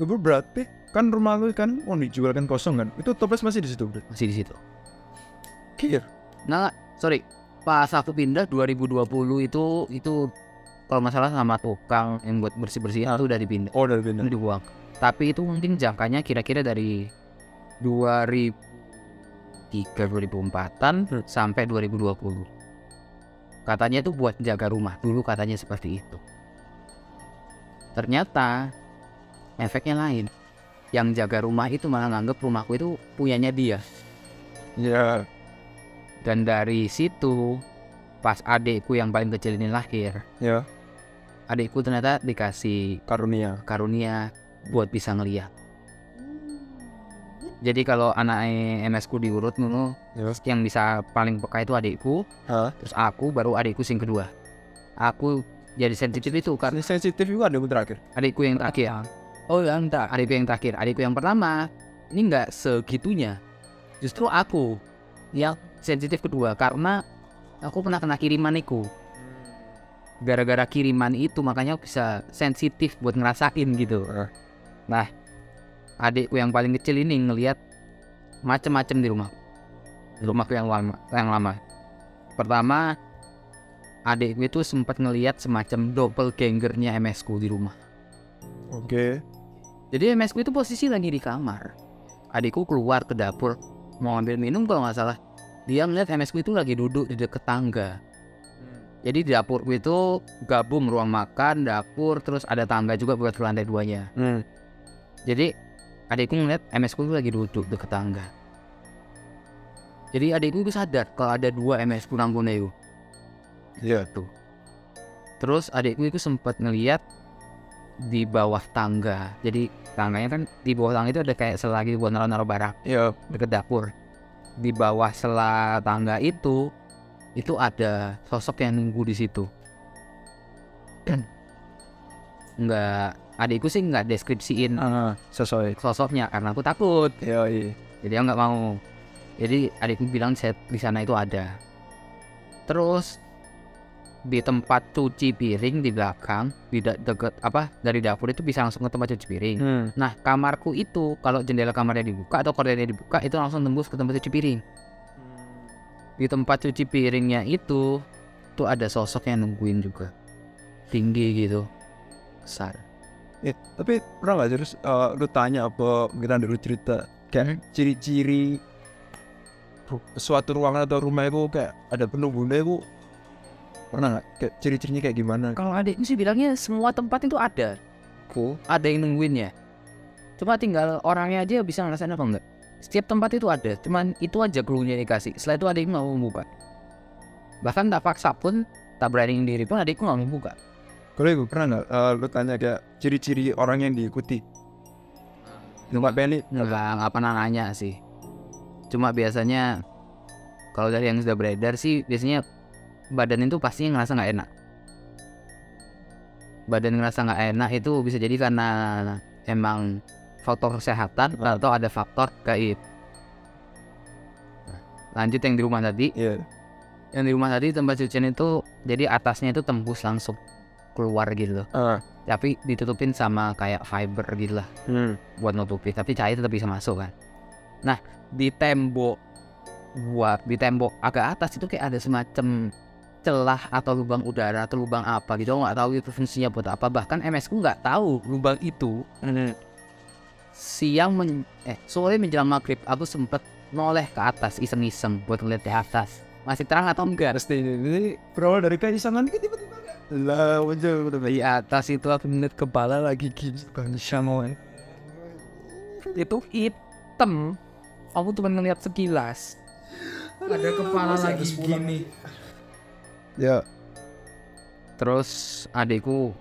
Gue berarti kan rumah lu kan mau dijual kan kosong kan? Itu toples masih di situ masih di situ. Kir. Nah sorry pas aku pindah 2020 itu itu kalau masalah sama tukang yang buat bersih bersih itu udah dipindah. Oh dari pindah itu dibuang. Tapi itu mungkin jangkanya kira-kira dari 2003 2004an Hmm. sampai 2020 katanya itu buat jaga rumah dulu katanya seperti itu. Ternyata efeknya lain. Yang jaga rumah itu malah nganggep rumahku itu punyanya dia. Ya dan dari situ pas adikku yang paling kecil ini lahir ya adikku ternyata dikasih karunia karunia buat bisa ngeliat. Jadi kalau anak MS ku diurut ngono, ya yang bisa paling peka itu adikku, Hah? terus aku baru adikku sing kedua. Aku jadi sensitif itu karena sensitif juga yang terakhir adikku yang terakhir. Oh yang tak. Adikku yang terakhir, adikku yang pertama ini nggak segitunya. Justru aku yang sensitif kedua karena aku pernah kena kiriman itu. Gara-gara kiriman itu makanya aku bisa sensitif buat ngerasain gitu. Nah, adikku yang paling kecil ini ngelihat macem-macem di rumah. Di rumahku yang lama, yang lama. Pertama, adikku itu sempat ngelihat semacam doppelgangernya MS ku di rumah. Oke. Jadi MS ku itu posisi lagi di kamar. Adikku keluar ke dapur mau ambil minum kalau nggak salah. Dia melihat MS ku itu lagi duduk di dekat tangga. Jadi di dapurku itu gabung ruang makan, dapur, terus ada tangga juga buat ke lantai duanya. Hmm. Jadi adikku ngeliat MS ku itu lagi duduk dekat tangga. Jadi adikku itu sadar kalau ada dua MS ku nangkune itu. Iya. Tuh. Terus adikku itu sempat ngeliat di bawah tangga. Jadi tangganya kan di bawah tangga itu ada kayak selagi buat naruh-naruh barang Iya. deket dapur. Di bawah sela tangga itu itu ada sosok yang nunggu di situ. Nggak, adikku sih nggak deskripsiin Ah, sesuai. sosoknya karena aku takut. Iya. Jadi aku nggak mau. Jadi adikku bilang set di sana itu ada. Terus di tempat cuci piring di belakang, di de- deket apa dari dapur itu bisa langsung ke tempat cuci piring. Hmm. Nah kamarku itu kalau jendela kamarnya dibuka atau kordennya dibuka itu langsung tembus ke tempat cuci piring. Di tempat cuci piringnya itu tuh ada sosok yang nungguin juga, tinggi gitu, besar. Eh, tapi pernah nggak terus eh, lu tanya apa kita dulu cerita kayak ciri-ciri ru- suatu ruangan atau rumah itu kayak ada penunggunya itu pernah nggak kayak ciri-cirinya kayak gimana? Kalau adikku sih bilangnya semua tempat itu ada. Cool. ada yang nungguinnya. Cuma tinggal orangnya aja bisa ngerasain apa enggak. Setiap tempat itu ada, cuman itu aja clue-nya dikasih. Setelah itu adikku nggak mau membuka. Bahkan tak paksa pun, tak berani diri pun adikku nggak mau membuka. Kalau itu pernah nggak eh, lu tanya kayak ciri-ciri orang yang diikuti? Nggak pengen Nggak, nggak pernah nanya sih. Cuma biasanya kalau dari yang sudah beredar sih biasanya badan itu pasti ngerasa nggak enak. Badan ngerasa nggak enak itu bisa jadi karena emang faktor kesehatan atau ada faktor gaib. Nah, Lanjut yang di rumah tadi, Iya. yang di rumah tadi tempat cucian itu jadi atasnya itu tembus langsung keluar gitu loh. Ah. Tapi ditutupin sama kayak fiber gitu lah Hmm. buat nutupi tapi cahaya tetap bisa masuk kan nah di tembok buat di tembok agak atas itu kayak ada semacam celah atau lubang udara atau lubang apa gitu. Aku nggak tahu itu fungsinya buat apa. Bahkan MS ku nggak tahu lubang itu. Siang men eh sore menjelang maghrib aku sempet noleh ke atas iseng-iseng buat ngeliat di atas. Masih terang atau enggak? Pasti. Ini berawal dari keisangan ini tiba-tiba lah muncul udah di atas itu aku ngeliat kepala lagi gini bang Samuel. itu hitam. Aku cuma ngeliat sekilas. Ada kepala lagi gini Ya. terus adikku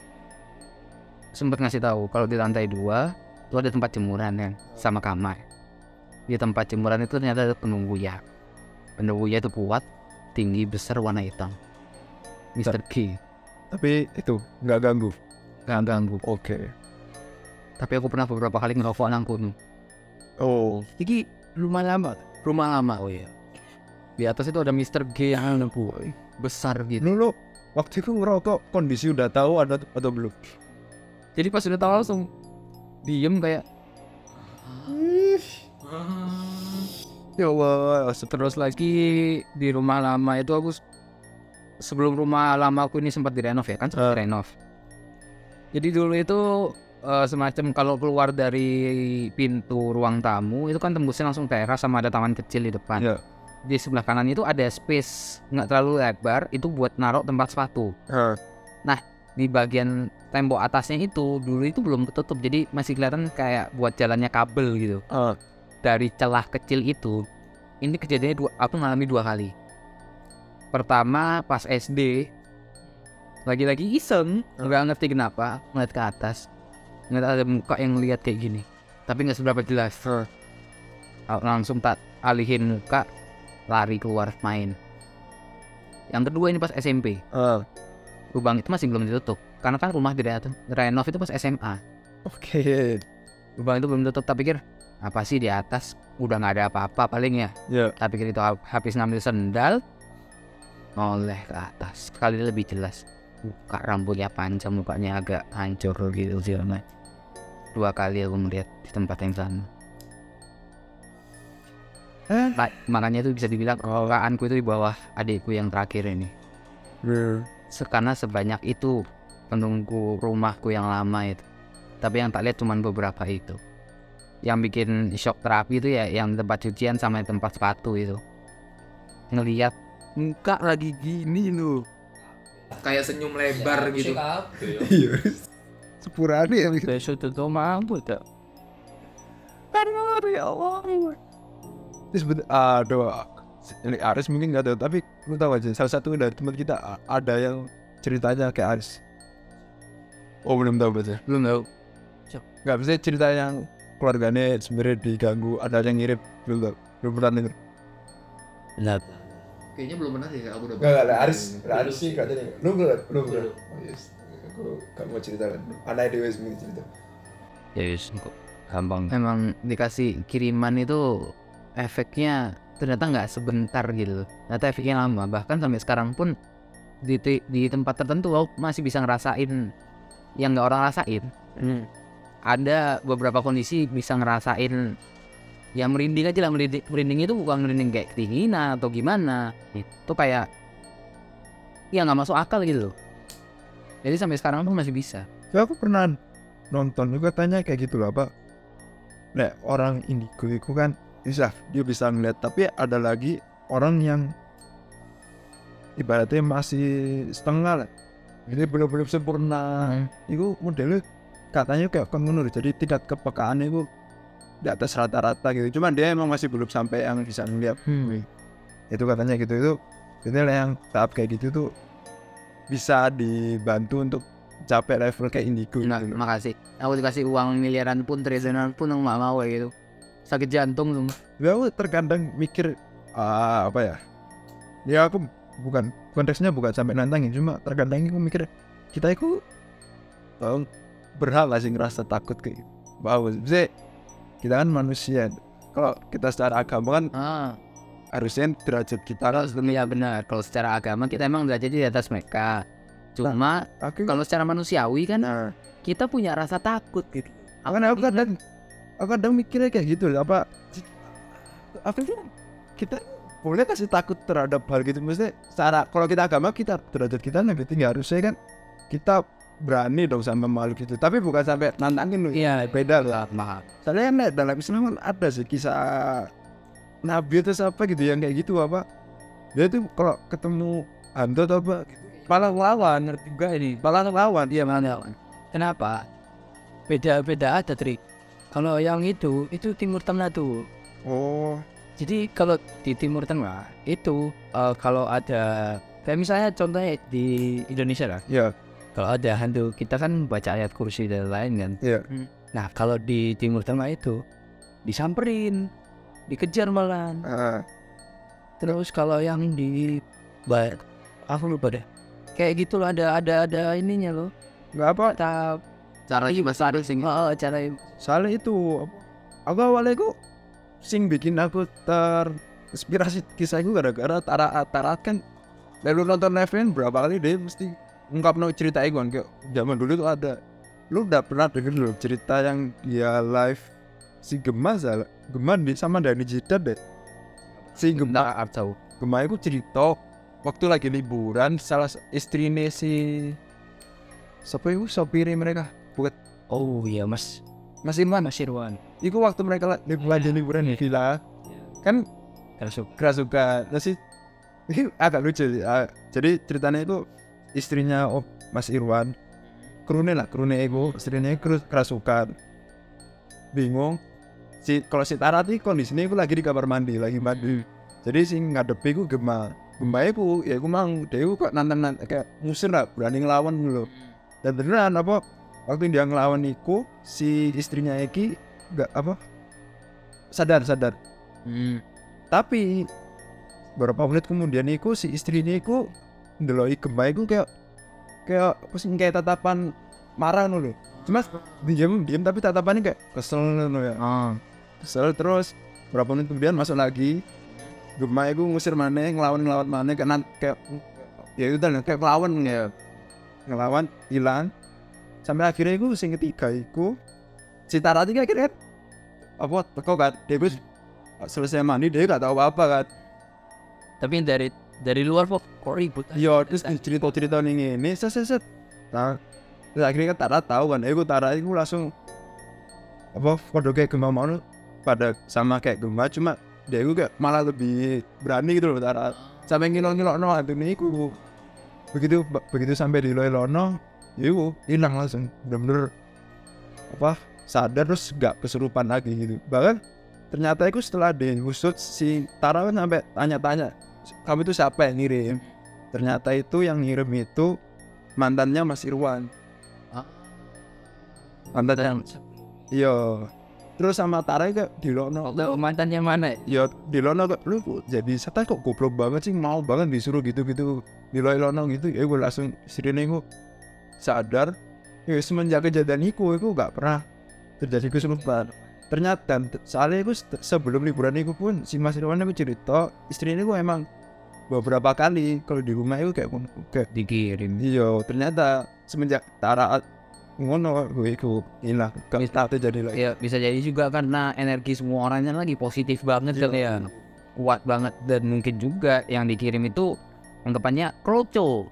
sempet ngasih tahu kalau di lantai dua itu ada tempat jemuran kan sama kamar di tempat jemuran itu ternyata ada penunggu ya penunggu ya itu kuat tinggi besar warna hitam Mr. K Tapi itu nggak ganggu. gak ganggu Oke. tapi aku pernah beberapa kali ngerokok kono Oh. Iki rumah lama rumah lama oh iya di atas itu ada Mr. G yang boy besar gitu Lu, lu waktu itu ngerokok kondisi udah tahu ada atau belum? jadi pas udah tahu langsung diem kayak Ya Allah. terus lagi di rumah lama itu aku sebelum rumah lama aku ini sempat direnov ya kan sempat Ah. renov jadi dulu itu eh, semacam kalau keluar dari pintu ruang tamu itu kan tembusnya langsung teras sama ada taman kecil di depan Ya. Di sebelah kanan itu ada space nggak terlalu lebar itu buat naruh tempat sepatu. Ah. di bagian tembok atasnya itu dulu itu belum ketutup jadi masih kelihatan kayak buat jalannya kabel gitu. Ah. dari celah kecil itu ini kejadiannya dua, aku ngalami dua kali. Pertama pas SD lagi-lagi iseng nggak ngerti kenapa ngeliat ke atas ngeliat ada muka yang lihat kayak gini tapi nggak seberapa jelas. Aku langsung tak alihin muka lari keluar main. Yang kedua ini pas SMP Ah. lubang itu masih belum ditutup. Karena kan rumah di renov itu pas SMA Oke. lubang itu belum tutup tak pikir apa sih di atas? Udah nggak ada apa-apa paling ya? Ya. tak pikir itu hab- habis ngambil sendal noleh ke atas. Sekali lebih jelas. Muka rambutnya panjang mukanya agak hancur gitu sih dua kali aku melihat di tempat yang sama Eh? Ma- makanya itu bisa dibilang kekaanku itu di bawah adikku yang terakhir ini. Hmm. Se- karena sebanyak itu penunggu rumahku yang lama itu. Tapi yang tak lihat cuman beberapa itu. Yang bikin shock terapi itu ya yang tempat cucian sama yang tempat sepatu itu. Ngelihat muka lagi gini loh. Kayak senyum lebar gitu. iya. Sepurane ya besok tuh mampu tak aduh ya Allah betul aduh ini Aris mungkin nggak tahu tapi lu tahu aja salah satu dari teman kita ada yang ceritanya kayak Aris. Oh belum tahu baca belum tahu. Nggak bisa cerita yang keluarganya sebenarnya diganggu ada yang ngirim belum tahu belum pernah denger. Nah. Kayaknya belum pernah sih aku udah nggak nggak ada Aris Aris sih katanya. Lu belum belum belum. Oh, yes. aku gak mau cerita. Kan anak dewa mungkin cerita. Ya kok gampang. Memang dikasih kiriman itu efeknya ternyata nggak sebentar gitu. Ternyata efeknya lama. Bahkan sampai sekarang pun di, di tempat tertentu aku masih bisa ngerasain yang nggak orang rasain. Ada beberapa kondisi bisa ngerasain ya merinding aja lah. Merinding, merinding itu bukan merinding kayak kedinginan atau gimana. Itu kayak ya nggak masuk akal gitu. Loh jadi sampai sekarang pun masih bisa. Ya aku pernah nonton juga tanya kayak gitu loh apa? Nek orang indigo itu kan bisa dia bisa ngeliat. Tapi ada lagi orang yang ibaratnya masih setengah lah. Ini belum-belum sempurna. Itu modelnya katanya kayak ngono jadi tingkat kepekaan itu di atas rata-rata gitu. Cuman dia emang masih belum sampai yang bisa ngeliat. Itu katanya gitu. Itu itu yang tahap kayak gitu tuh bisa dibantu untuk capai level kayak indigo. Nah, gitu. makasih. Aku dikasih uang miliaran pun, triliunan pun nggak mau kayak gitu. Sakit jantung tuh. Ya aku terkadang mikir ah, apa ya? Ya aku bukan konteksnya bukan sampai nantangin cuma terkadang aku mikir kita itu oh, berhak gak sih ngerasa takut kayak gitu. Wow, bisa kita kan manusia. Kalau kita secara agama kan Ah, harusnya derajat kita kan ya benar. Kalau secara agama kita emang derajatnya di atas mereka. Cuma aku kalau secara manusiawi kan nah, kita punya rasa takut gitu. aku kan aku kadang aku kadang mikirnya kayak gitu loh, apa apa kita boleh kasih takut terhadap hal gitu? Maksudnya secara kalau kita agama kita derajat kita lebih tinggi. Harusnya kan kita berani dong sama makhluk itu. Tapi bukan sampai nantangin loh. Iya, beda lah maaf. soalnya kan dalam Islam kan ada sih kisah nabi atau siapa gitu yang kayak gitu apa. Dia tuh kalau ketemu hantu atau apa gitu, malah ngerti juga ini? Malah ngelawan. Iya mana kenapa? Beda beda ada trik kalau yang itu itu timur tengah tuh. Oh. Jadi kalau di timur tengah itu eh, kalau ada kayak misalnya contohnya di Indonesia lah. Ya kalau ada hantu kita kan baca ayat kursi dan lain kan. Ya nah kalau di timur tengah itu disamperin dikejar malah ah, terus kalau yang di aku lupa deh. Kayak gitu loh ada ada ada ininya loh. Nggak apa? Tak Cara besar sih. oh, cara soalnya itu aku awalnya aku sing bikin aku terinspirasi kisah itu gara-gara Tara Tarat kan lalu nonton Neven berapa kali dia mesti ungkap no cerita itu kan kayak zaman dulu tuh ada lu udah pernah denger dulu cerita yang dia live si Gema salah Gema di sama Dani Jidat deh si Gema Nggak tahu. Gema itu cerita waktu lagi liburan salah istrinya si siapa itu sopirnya mereka oh iya mas. Mas Irwan? Mas Irwan. Iku waktu mereka la- lib- lagi liburan di villa. Kan Kerasup. kerasukan terus sih ini agak lucu sih. Ah, jadi ceritanya itu istrinya oh, Mas Irwan. Krune lah krune itu istrinya kerus- kerasukan bingung. Si kalau si Tarat ini kondisinya itu lagi di kamar mandi lagi mandi. Jadi si ngadepi ku gema gema itu ya aku mang dia itu kok nantang nantang kayak ngusir lah berani ngelawan dulu dan beneran apa waktu dia ngelawan iku si istrinya Eki nggak apa? Sadar sadar. Hmm. tapi beberapa menit kemudian iku si istrinya iku ndeloi gemah iku kayak kayak sih kayak tatapan marah dulu cuma diam diam tapi tatapannya kayak kesel ngono ya. Oh. kesel terus berapa menit kemudian masuk lagi gemah iku ngusir mana ngelawan ngelawan mana kayak kayak ya itu kayak ngelawan ya. Ngelawan hilang sampai akhirnya iku sing ketiga iku si Tarati kan akhirnya apa? Teko kan? Dia iku selesai mandi dia gak tahu apa apa kan. Tapi dari dari luar kok kok ribut Iya, terus cerita cerita nih ini, set set set. Nah, terus akhirnya kan Tara tahu kan. Aku Tara itu langsung apa kode kayak Gemma mau pada sama kayak Gemma cuma dia itu kayak malah lebih berani gitu loh Tara. Sampai ngilong-ngilong no Anthony itu begitu begitu sampai di Loilono itu hilang langsung. Bener-bener apa sadar terus nggak kesurupan lagi gitu. Bahkan ternyata itu setelah diusut si Tara kan sampai tanya-tanya kamu itu siapa yang ngirim? Ternyata itu yang ngirim itu mantannya Mas Irwan. Ah. mantan yang iya. Terus sama Tara kayak di Lono Lo mantannya mana? ya di Lono lu jadi setan? Kok goblok banget sih? Mau banget disuruh gitu-gitu di Lono gitu. Ya gue langsung sirine gue sadar ya semenjak kejadian itu gue gak pernah terjadi kesurupan ternyata dan t- soalnya se- sebelum liburan itu pun si Mas Irwan itu cerita istrinya gue emang beberapa kali kalau di rumah itu kayak kayak Dikirim. iya ternyata semenjak Tara ngono gue itu hilang gak terjadi lagi Ya bisa jadi juga karena energi semua orangnya lagi positif banget Iya. kali ya. Kuat banget dan mungkin juga yang dikirim itu anggapannya kroco.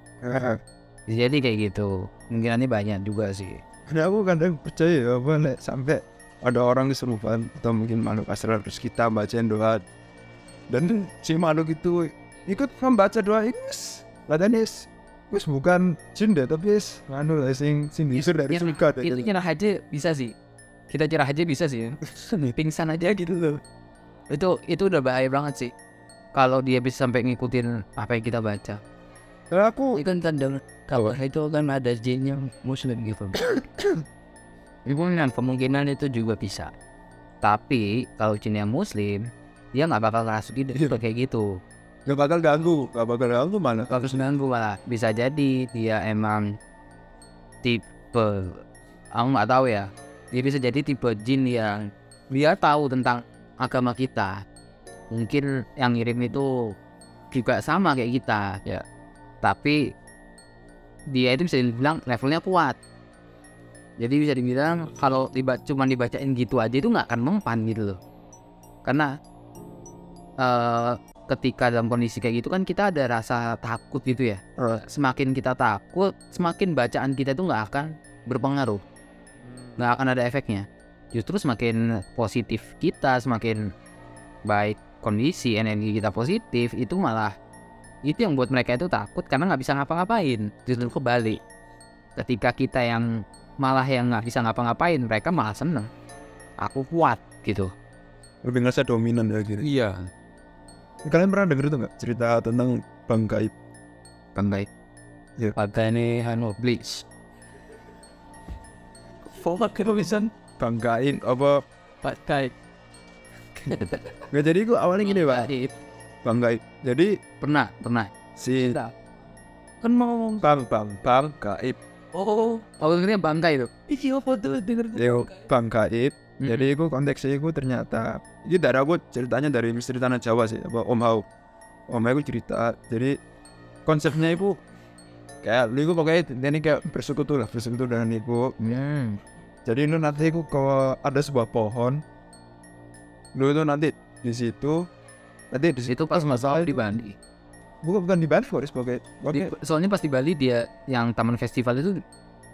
Bisa jadi kayak gitu. Kemungkinannya banyak juga sih. Karena aku kadang percaya ya apa nek sampai ada orang kesurupan atau mungkin makhluk astral terus kita bacain doa dan si makhluk itu ikut membaca doa itu katanya wis bukan jin deh tapi wis nganu lah sing sing diusir dari Yang- surga deh. Itu nyerah aja bisa sih. Kita cerah aja bisa sih. Pingsan aja gitu loh. Itu itu udah bahaya banget sih. Kalau dia bisa sampai ngikutin apa yang kita baca. Nah, aku Ini kan tanda kalau itu kan ada jin yang muslim gitu. Kemungkinan kemungkinan itu juga bisa. Tapi kalau jin yang muslim, dia nggak bakal ngerasukin Iya. kayak gitu. gak bakal ganggu gak bakal ganggu mana Kalau ganggu malah bisa jadi dia emang tipe aku nggak tahu ya. Dia bisa jadi tipe jin yang dia tahu tentang agama kita. Mungkin yang ngirim itu juga sama kayak kita ya. Tapi dia itu bisa dibilang levelnya kuat. Jadi bisa dibilang kalau diba cuma dibacain gitu aja itu nggak akan mempan gitu loh. Karena eh, ketika dalam kondisi kayak gitu kan kita ada rasa takut gitu ya semakin kita takut, semakin bacaan kita itu nggak akan berpengaruh, nggak akan ada efeknya. Justru semakin positif kita, semakin baik kondisi energi kita positif, itu malah itu yang buat mereka itu takut karena nggak bisa ngapa-ngapain. Justru kebalik, ketika kita yang malah yang nggak bisa ngapa-ngapain, mereka malah seneng. Aku kuat gitu. lebih ngerasa dominan ya gitu Iya. kalian pernah denger itu nggak cerita tentang bang gaib Kan baik. Pada ini anu bleach. Forward ke bisa bang gaib apa pakai nggak jadi aku awalnya gini pak bang gaib jadi Pernah, pernah. si kan mau bang bang bang gaib oh Oh, ini bangkai itu. iya foto denger Yo, Bang Gaib. Mm-mm. Jadi itu konteksnya itu ternyata itu dari aku ceritanya dari misteri tanah Jawa sih, apa Om Hau. Om Hau itu cerita. Jadi konsepnya itu kayak lu itu pokoknya ini kayak bersekutu lah, bersekutu dengan ibu. Hmm. Jadi lu nanti itu kalau ada sebuah pohon, lu itu nanti di situ nanti di situ Itu pas masalah di Bali. bukan bukan di Banford sebagai Di- oke soalnya pas di Bali dia yang taman festival itu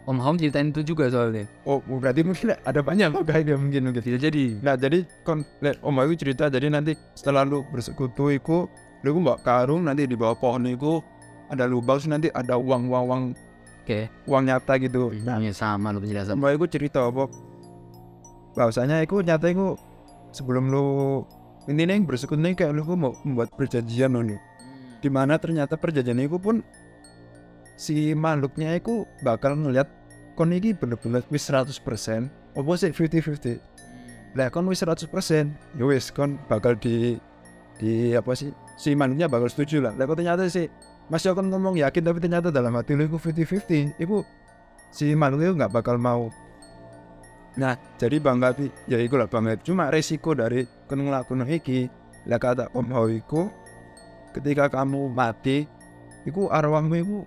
Om Hom ceritain itu juga soalnya. oh berarti mungkin ada banyak loh gaib yang mungkin mungkin Bisa jadi. Nah jadi kon om aku cerita jadi nanti setelah lu bersekutu iku lu bawa karung nanti di bawah pohon iku ada lubang terus nanti ada uang uang uang Oke. uang nyata gitu. Namanya sama lu penjelasan. Om aku cerita apa bahwasanya iku nyata iku sebelum lu intinya yang bersekutu ini kayak lu mau membuat perjanjian loh nih. Di mana ternyata perjanjian iku pun si makhluknya iku bakal ngeliat kon iki bener-bener wis 100% apa sih 50-50 lah kon wis 100% ya wis kon bakal di di apa sih si makhluknya bakal setuju lah. Lah ternyata sih masih kon ngomong yakin tapi ternyata dalam hati lu itu 50-50 itu si makhluk itu nggak bakal mau nah jadi bang Gabi ya iku lah bang Gabi cuma resiko dari kon ngelakuin iki lah kata om Hao iku ketika kamu mati iku arwahmu iku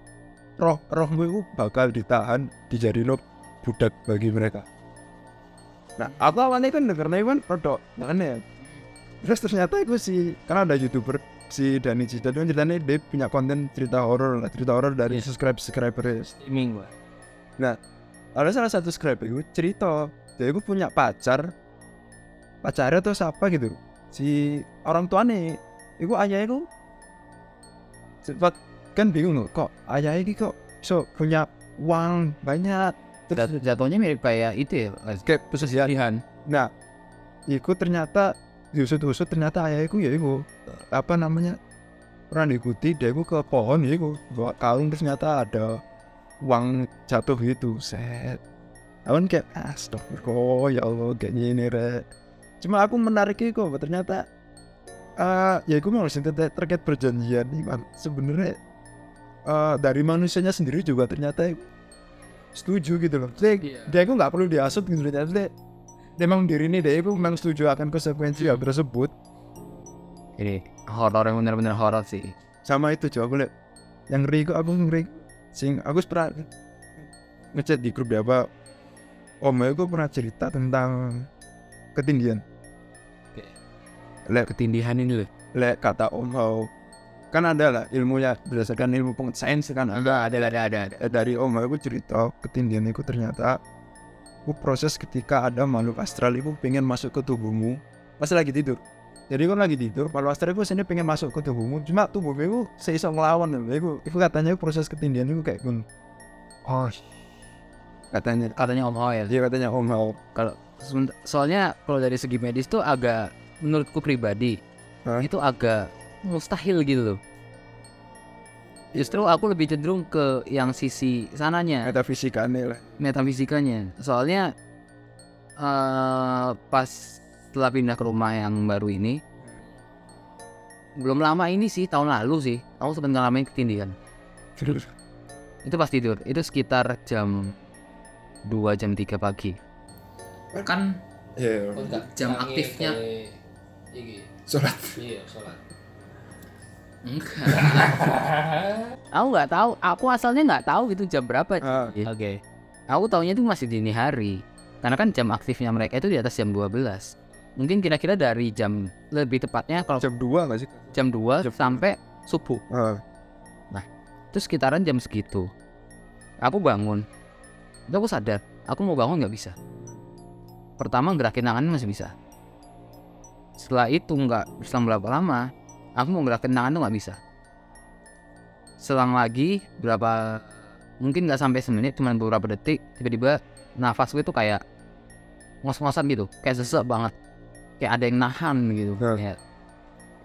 roh rohmu iku bakal ditahan dijadiin budak bagi mereka Nah, aku awalnya kan dengernya kan rodok aneh. Terus ternyata itu si karena ada youtuber si Dani Cita itu ceritanya dia punya konten cerita horor lah, cerita horor dari Iya. subscribe subscriber Streaming gua. Ada salah satu scribe itu cerita dia itu punya pacar. Pacarnya tuh siapa gitu? Si orang tuanya itu ayahnya itu sempat kan bingung loh kok ayahnya ini kok so punya uang banyak? Jat- jatuhnya mirip kayak itu ya kayak pesugihan Nah, iku ternyata diusut-usut ternyata ayahku ya iku apa namanya pernah diikuti dia ke pohon ya iku bawa kalung terus ternyata ada uang jatuh gitu set. Awan kayak astagfirullah ya Allah kayak gini re cuma aku menarik iku ternyata eh ya iku mau terkait, terkait perjanjian nih sebenarnya eh, dari manusianya sendiri juga ternyata setuju gitu loh. Dia, Iya. dia itu nggak perlu diasut gitu loh. Ternyata memang diri ini dia itu memang setuju akan konsekuensi hal tersebut. Ini horor yang bener-bener horor sih. Sama itu coba aku lihat yang ngeri kok aku ngeri sing aku pernah ngechat di grup ya apa om aku pernah cerita tentang ketindihan lek ketindihan ini loh lek kata om Hao kan ada lah ilmunya berdasarkan ilmu pengetahuan sains kan ada. Ada ada ada ada. Eh, dari om aku cerita ketindihan itu ternyata itu proses ketika ada makhluk astral itu pengen masuk ke tubuhmu. Pas lagi tidur jadi kan lagi tidur makhluk astral itu sini pengen masuk ke tubuhmu. Cuma tubuhmu itu seisa ngelawan lho. itu itu katanya proses ketindihan itu kayak gun oh katanya. Katanya Om Hoel. Dia katanya om Hao kalau soalnya kalau dari segi medis tuh agak menurutku pribadi Hah? itu agak mustahil gitu loh. Justru aku lebih cenderung ke yang sisi sananya. Metafisikanya lah. Metafisikanya. Soalnya eh pas setelah pindah ke rumah yang baru ini. Belum lama ini sih tahun lalu sih aku sempat ngalamin ketindihan. Itu pas tidur itu sekitar jam 2 jam 3 pagi. Kan ya jam aktifnya. sholat. Iya, sholat. enggak. Aku nggak tahu aku asalnya nggak tahu itu jam berapa. Ah, oke. Aku taunya itu masih dini hari. Karena kan jam aktifnya mereka itu di atas jam 12 mungkin kira-kira dari jam lebih tepatnya kalau jam dua nggak sih? Jam 2 Jam- sampai subuh. Ah, itu sekitaran jam segitu aku bangun. Itu aku sadar aku mau bangun nggak bisa. Pertama gerakin tangan masih bisa. Setelah itu nggak selang berapa lama aku mau gerakin tangan tuh nggak bisa. Selang lagi berapa mungkin nggak sampai semenit cuma beberapa detik tiba-tiba nafas gue tuh kayak ngos-ngosan gitu kayak sesek banget kayak ada yang nahan gitu Ya. Kayak-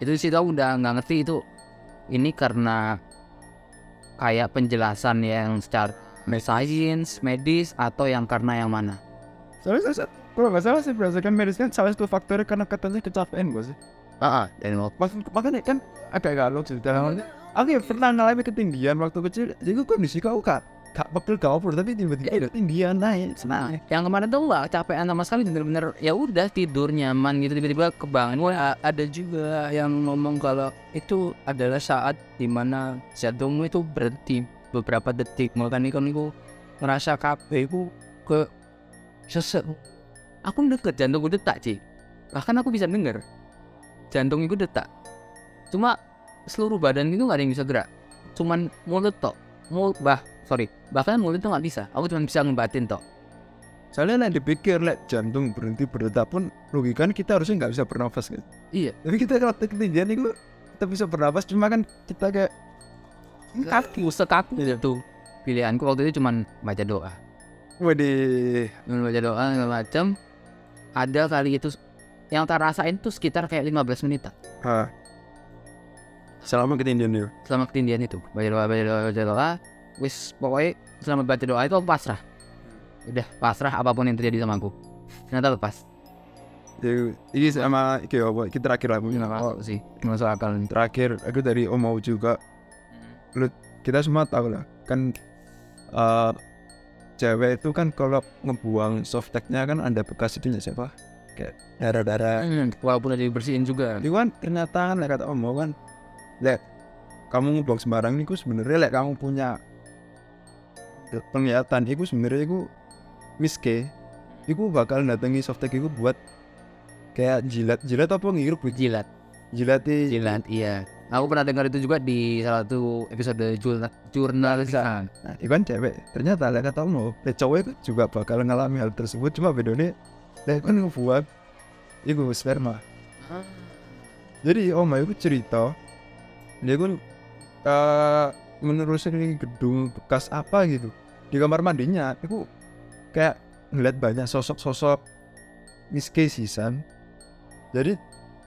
itu sih aku udah nggak ngerti itu ini karena kayak penjelasan yang secara sains medis atau yang karena yang mana soalnya kalau nggak salah sih berdasarkan medis kan salah satu faktornya karena katanya kecapean gue sih ah dan waktu Mas, makanya kan agak galau cerita awalnya. Aku ya pernah ngalamin ketinggian waktu kecil. Jadi gue kondisi kau gak gak pegel gak over tapi tiba-tiba ketinggian naik. nah yang kemarin tuh nggak capean sama sekali bener-bener ya udah tidur nyaman gitu tiba-tiba kebangun Wah, ada juga yang ngomong kalau itu adalah saat di mana jantungmu itu berhenti beberapa detik. Makanya kan aku ngerasa kabeh itu ke sesek. aku deket jantungku detak sih bahkan aku bisa denger jantung itu detak cuma seluruh badan itu nggak ada yang bisa gerak cuman mulut tok mulut bah sorry bahkan mulut tuh nggak bisa. Aku cuma bisa ngebatin tok Soalnya lah dipikir lah jantung berhenti berdetak pun logika kita harusnya nggak bisa bernafas kan. iya. Tapi kita kalau ketinggian itu kita bisa bernafas cuma kan kita kayak kaku sekaku gitu. Pilihanku waktu itu cuman baca doa. Waduh. Baca doa segala macam ada kali itu yang tak rasain tuh sekitar kayak 15 menit ha. Selama ketinggian itu. selama ketindihan itu. Baca doa baca doa baca doa wis pokoknya selama baca doa itu aku pasrah udah pasrah apa pun yang terjadi sama aku. Ternyata lepas. Jadi ini sama iki apa? Kita terakhir lah mungkin oh, masuk sih. Masuk akal nih terakhir aku dari Om Mau juga. Kita semua tahu lah kan eh cewek itu kan kalau ngebuang softteknya kan ada bekas itunya siapa? Kayak darah-darah. Hmm, walaupun udah dibersihin juga. Itu kan ternyata kan like kata Om Mau kan lek kamu ngebuang sembarang itu sebenarnya lek kamu punya penglihatan itu sebenarnya itu miske itu bakal datangi softtek itu buat kayak jilat jilat apa ngirup jilat jilat jilat iya Aku pernah dengar itu juga di salah satu episode jurnal jurnalisme. Nah, itu kan cewek. Ternyata lek kata mau, lek cowok itu juga bakal ngalami hal tersebut. Cuma bedanya, lek kan ngebuat itu sperma. Jadi om itu cerita, dia kan eh menelusuri gedung bekas apa gitu di kamar mandinya. Itu kayak ngeliat banyak sosok-sosok miske sisan. Jadi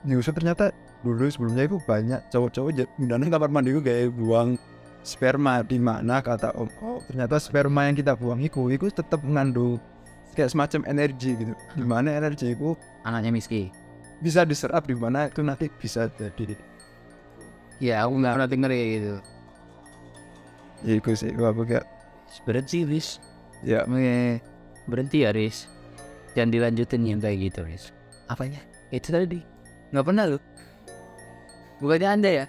diusut ternyata dulu sebelumnya itu banyak cowok-cowok gunanya kamar mandi itu kayak buang sperma di mana kata om oh ternyata sperma yang kita buang itu itu tetap mengandung kayak semacam energi gitu di mana energi itu Anaknya Miski. bisa diserap di mana itu nanti bisa jadi Ya, aku nggak pernah denger gitu. Ya itu sih gua aku kayak Berhenti, Riz. ya Oke, berhenti ya, Riz. Jangan dilanjutin yang kayak gitu, Riz. Apanya? Itu tadi. Nggak pernah lu. Bukannya anda ya?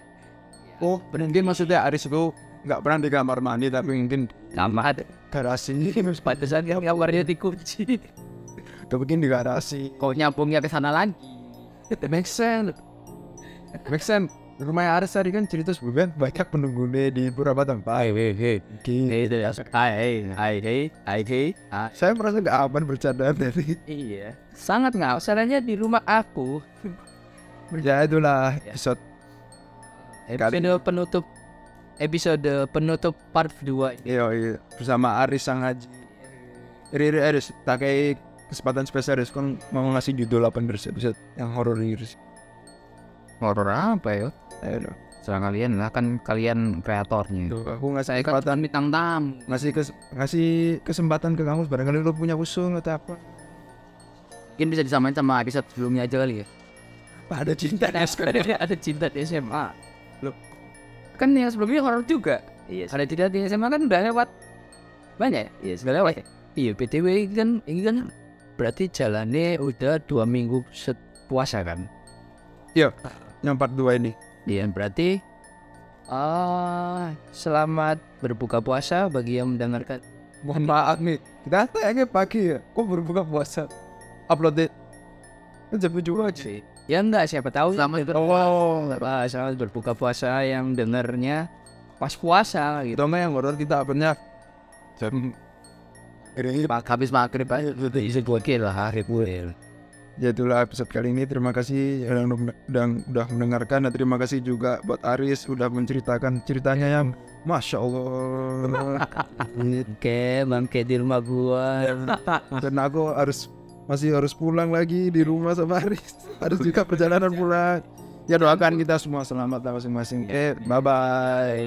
oh mungkin maksudnya Aris itu nggak pernah di kamar mandi tapi mungkin Sama garasi Pantesan yang kamarnya dikunci. atau mungkin di garasi Kok nyambungnya ke sana lagi? make sense make sense rumah Aris tadi kan cerita sebelumnya banyak penunggunya di beberapa tempat hei, hei. Hei, ya. Hai, hei, hai, hei, hai, hei. Ah, saya merasa nggak aman bercanda dari Iya. Sangat nggak. Masalahnya di rumah aku. ya itulah episode Episode penutup episode penutup part 2 ini. iya, iya. bersama Aris sang haji Riri Aris tak kayak kesempatan spesial Aris kan mau ngasih judul apa nih episode yang horor ini Aris Horor apa ya? Ayo dong Serang kalian lah kan kalian kreatornya. Tuh, aku ngasih Saya kan kesempatan bintang tamu. ngasih kes- ngasih kesempatan ke kamu barangkali lo punya usul atau apa Mungkin bisa disamain sama episode sebelumnya aja kali ya. apa ada cinta ada cinta di SMA. Loh. Kan yang sebelumnya horor juga. Iya. Ada cinta di SMA kan udah lewat banyak ya? Iya, sudah lewat ya. Iya, PTW ini kan ini kan berarti jalannya udah dua minggu set puasa kan? yang part 2 ini Iya, berarti ah selamat berbuka puasa bagi yang mendengarkan. mohon maaf nih kita tayangnya pagi ya kok berbuka puasa upload it kan jam tujuh aja Ya enggak, siapa tahu selamat berpuasa. oh Ah, selamat berbuka puasa yang dengernya pas puasa gitu. itu mah yang horor kita apanya jam habis maghrib aja isi gokil lah hari gue. Ya itulah episode kali ini. Terima kasih yang udah, udah, mendengarkan dan terima kasih juga buat Aris udah menceritakan ceritanya yang masya Allah. Oke, bangke di rumah gua. dan aku harus masih harus pulang lagi di rumah sama Aris. Harus juga perjalanan pulang. Ya doakan kita semua selamat masing-masing. Eh bye bye